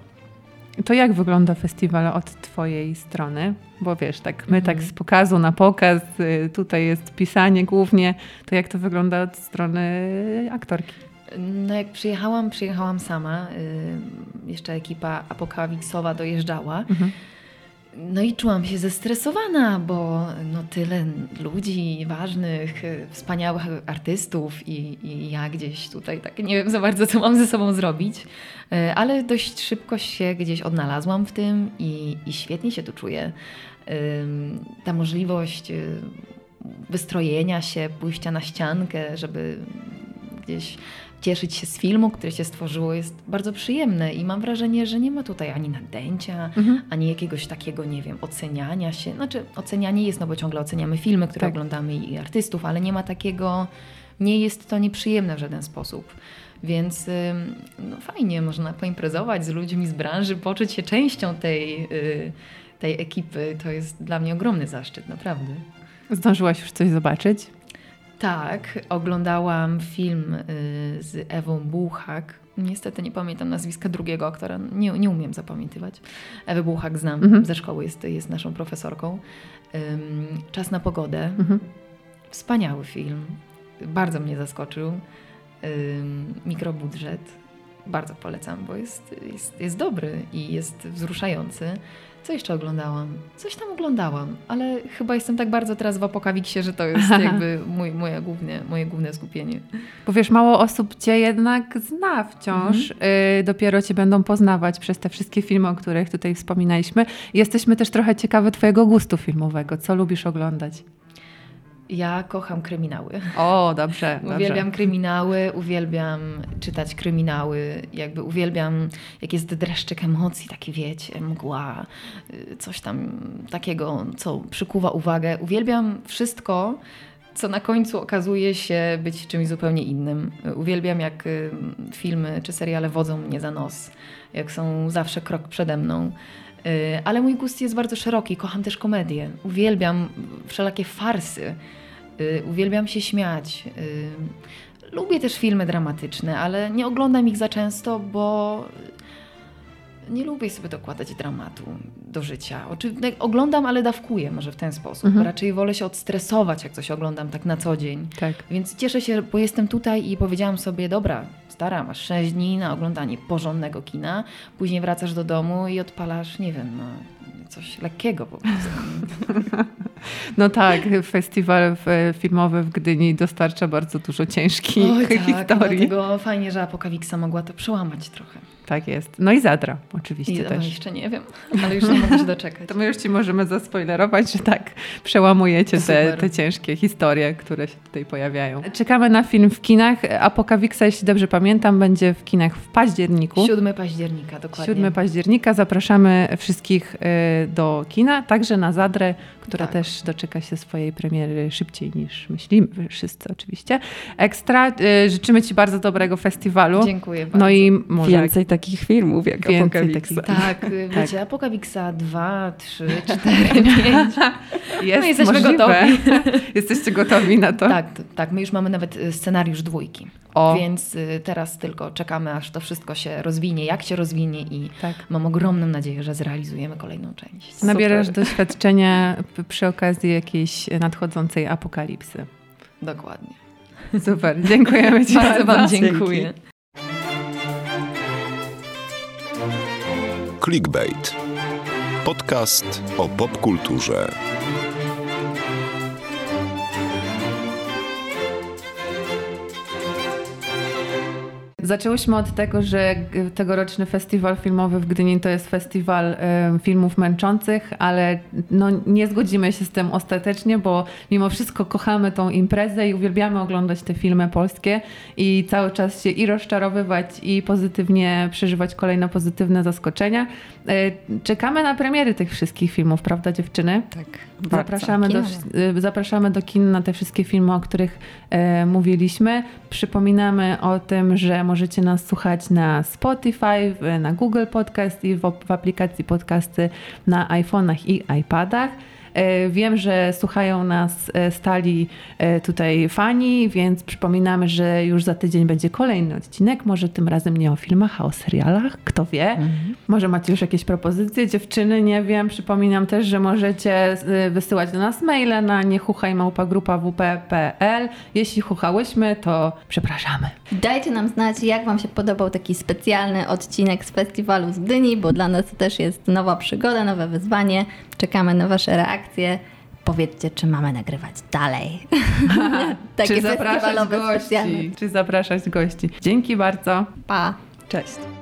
[SPEAKER 2] To jak wygląda festiwal od Twojej strony? Bo wiesz, tak my tak
[SPEAKER 6] Mhm.
[SPEAKER 2] z pokazu na pokaz, y, tutaj jest pisanie głównie. To jak to wygląda od strony aktorki?
[SPEAKER 6] No jak przyjechałam, przyjechałam sama. y, Jeszcze ekipa apokawiksowa dojeżdżała.
[SPEAKER 2] Mhm.
[SPEAKER 6] No i czułam się zestresowana, bo no tyle ludzi ważnych, y, wspaniałych artystów i, i ja gdzieś tutaj tak nie wiem za bardzo, co mam ze sobą zrobić. Y, Ale dość szybko się gdzieś odnalazłam w tym i, i świetnie się tu czuję. Ta możliwość y, wystrojenia się, pójścia na ściankę, żeby gdzieś cieszyć się z filmu, który się stworzyło, jest bardzo przyjemne i mam wrażenie, że nie ma tutaj ani nadęcia,
[SPEAKER 2] Mhm.
[SPEAKER 6] ani jakiegoś takiego, nie wiem, oceniania się. Znaczy, ocenianie jest, no bo ciągle oceniamy filmy, które
[SPEAKER 2] Tak.
[SPEAKER 6] oglądamy i artystów, ale nie ma takiego, nie jest to nieprzyjemne w żaden sposób. Więc no fajnie, można poimprezować z ludźmi z branży, poczuć się częścią tej, y, tej ekipy. To jest dla mnie ogromny zaszczyt, naprawdę.
[SPEAKER 2] Zdążyłaś już coś zobaczyć?
[SPEAKER 6] Tak, oglądałam film y, z Ewą Buchak. Niestety nie pamiętam nazwiska drugiego aktora, nie, nie umiem zapamiętywać. Ewę Buchak znam
[SPEAKER 2] Mhm.
[SPEAKER 6] ze szkoły, jest, jest naszą profesorką. Czas na pogodę.
[SPEAKER 2] Mhm.
[SPEAKER 6] Wspaniały film. Bardzo mnie zaskoczył. Mikrobudżet. Bardzo polecam, bo jest, jest, jest dobry i jest wzruszający. Co jeszcze oglądałam? Coś tam oglądałam, ale chyba jestem tak bardzo teraz w apokawiksie, że to jest jakby mój, moje, główne, moje główne skupienie.
[SPEAKER 2] Bo wiesz, mało osób cię jednak zna wciąż. Y, dopiero cię będą poznawać przez te wszystkie filmy, o których tutaj wspominaliśmy. Jesteśmy też trochę ciekawe twojego gustu filmowego. Co lubisz oglądać?
[SPEAKER 6] Ja kocham kryminały.
[SPEAKER 2] O, dobrze.
[SPEAKER 6] Uwielbiam kryminały, uwielbiam czytać kryminały, jakby uwielbiam, jak jest dreszczyk emocji, taki wiecie, mgła, y, coś tam takiego, co przykuwa uwagę. Uwielbiam wszystko, co na końcu okazuje się być czymś zupełnie innym. Uwielbiam, jak y, filmy czy seriale wodzą mnie za nos, jak są zawsze krok przede mną. Y, Ale mój gust jest bardzo szeroki. Kocham też komedię. Uwielbiam wszelakie farsy. Y, Uwielbiam się śmiać. Y, Lubię też filmy dramatyczne, ale nie oglądam ich za często, bo nie lubię sobie dokładać dramatu do życia. Oczywiście oglądam, ale dawkuję może w ten sposób.
[SPEAKER 2] Mhm.
[SPEAKER 6] Raczej wolę się odstresować, jak coś oglądam tak na co dzień.
[SPEAKER 2] Tak.
[SPEAKER 6] Więc cieszę się, bo jestem tutaj i powiedziałam sobie, dobra, stara, masz 6 dni na oglądanie porządnego kina, później wracasz do domu i odpalasz, nie wiem, no, coś lekkiego po prostu.
[SPEAKER 2] No tak, festiwal w- filmowy w Gdyni dostarcza bardzo dużo ciężkich
[SPEAKER 6] Oj, tak,
[SPEAKER 2] historii.
[SPEAKER 6] dlatego fajnie, że Apokawiksa mogła to przełamać trochę.
[SPEAKER 2] Tak jest. No i Zadra oczywiście
[SPEAKER 6] I, no,
[SPEAKER 2] też.
[SPEAKER 6] jeszcze nie wiem, ale już nie mogę się doczekać.
[SPEAKER 2] To my już Ci możemy zaspoilerować, że tak, przełamujecie te, te ciężkie historie, które się tutaj pojawiają. Czekamy na film w kinach. Apokawiksa, jeśli dobrze pamiętam, będzie w kinach w październiku.
[SPEAKER 6] 7 października, dokładnie.
[SPEAKER 2] 7 października zapraszamy wszystkich y, do kina, także na Zadrę, która
[SPEAKER 6] Tak.
[SPEAKER 2] też doczeka się swojej premiery szybciej niż myślimy, wszyscy oczywiście. Ekstra, y, życzymy Ci bardzo dobrego festiwalu.
[SPEAKER 6] Dziękuję bardzo.
[SPEAKER 2] No i może
[SPEAKER 4] Więcej takich filmów jak
[SPEAKER 2] Więcej
[SPEAKER 4] Apokalipsa.
[SPEAKER 2] takich-
[SPEAKER 6] Tak, y, wiecie, Apokawiksa 2, 3, 4, 5.
[SPEAKER 2] jest
[SPEAKER 6] No jesteśmy
[SPEAKER 2] możliwe.
[SPEAKER 6] gotowi.
[SPEAKER 2] Jesteście gotowi na to?
[SPEAKER 6] Tak, tak, my już mamy nawet y, scenariusz dwójki.
[SPEAKER 2] O.
[SPEAKER 6] Więc y, teraz tylko czekamy, aż to wszystko się rozwinie, jak się rozwinie i
[SPEAKER 2] Tak.
[SPEAKER 6] mam ogromną nadzieję, że zrealizujemy kolejną część.
[SPEAKER 2] Nabierasz
[SPEAKER 6] Super.
[SPEAKER 2] doświadczenia p- przy okazji jakiejś nadchodzącej apokalipsy.
[SPEAKER 6] Dokładnie.
[SPEAKER 2] Super, dziękujemy Ci
[SPEAKER 6] Bardzo Wam
[SPEAKER 2] Dzięki.
[SPEAKER 6] dziękuję.
[SPEAKER 1] Clickbait. Podcast o popkulturze.
[SPEAKER 2] Zaczęłyśmy od tego, że tegoroczny festiwal filmowy w Gdyni to jest festiwal filmów męczących, ale no, nie zgodzimy się z tym ostatecznie, bo mimo wszystko kochamy tą imprezę i uwielbiamy oglądać te filmy polskie i cały czas się i rozczarowywać i pozytywnie przeżywać kolejne pozytywne zaskoczenia. E, Czekamy na premiery tych wszystkich filmów, prawda dziewczyny?
[SPEAKER 4] Tak,
[SPEAKER 2] Zapraszamy do,
[SPEAKER 3] Kinowe.
[SPEAKER 2] y, zapraszamy do kin na te wszystkie filmy, o których e, mówiliśmy. Przypominamy o tym, że możecie nas słuchać na Spotify, na Google Podcast i w, w aplikacji podcasty na iPhone'ach i iPadach. E, wiem, że słuchają nas e, stali e, tutaj fani, więc przypominamy, że już za tydzień będzie kolejny odcinek. Może tym razem nie o filmach, a o serialach. Kto wie? Mhm. Może macie już jakieś propozycje, dziewczyny, nie wiem. Przypominam też, że możecie wysyłać do nas maile na niechuchajmałpagrupa.wp.pl. Jeśli chuchałyśmy, to przepraszamy.
[SPEAKER 3] Dajcie nam znać, jak Wam się podobał taki specjalny odcinek z festiwalu z Gdyni, bo dla nas to też jest nowa przygoda, nowe wyzwanie. Czekamy na Wasze reakcje. Powiedzcie, czy mamy nagrywać dalej.
[SPEAKER 2] Takie czy zapraszać gości? Specjalne. Czy zapraszać gości. Dzięki bardzo.
[SPEAKER 3] Pa.
[SPEAKER 4] Cześć.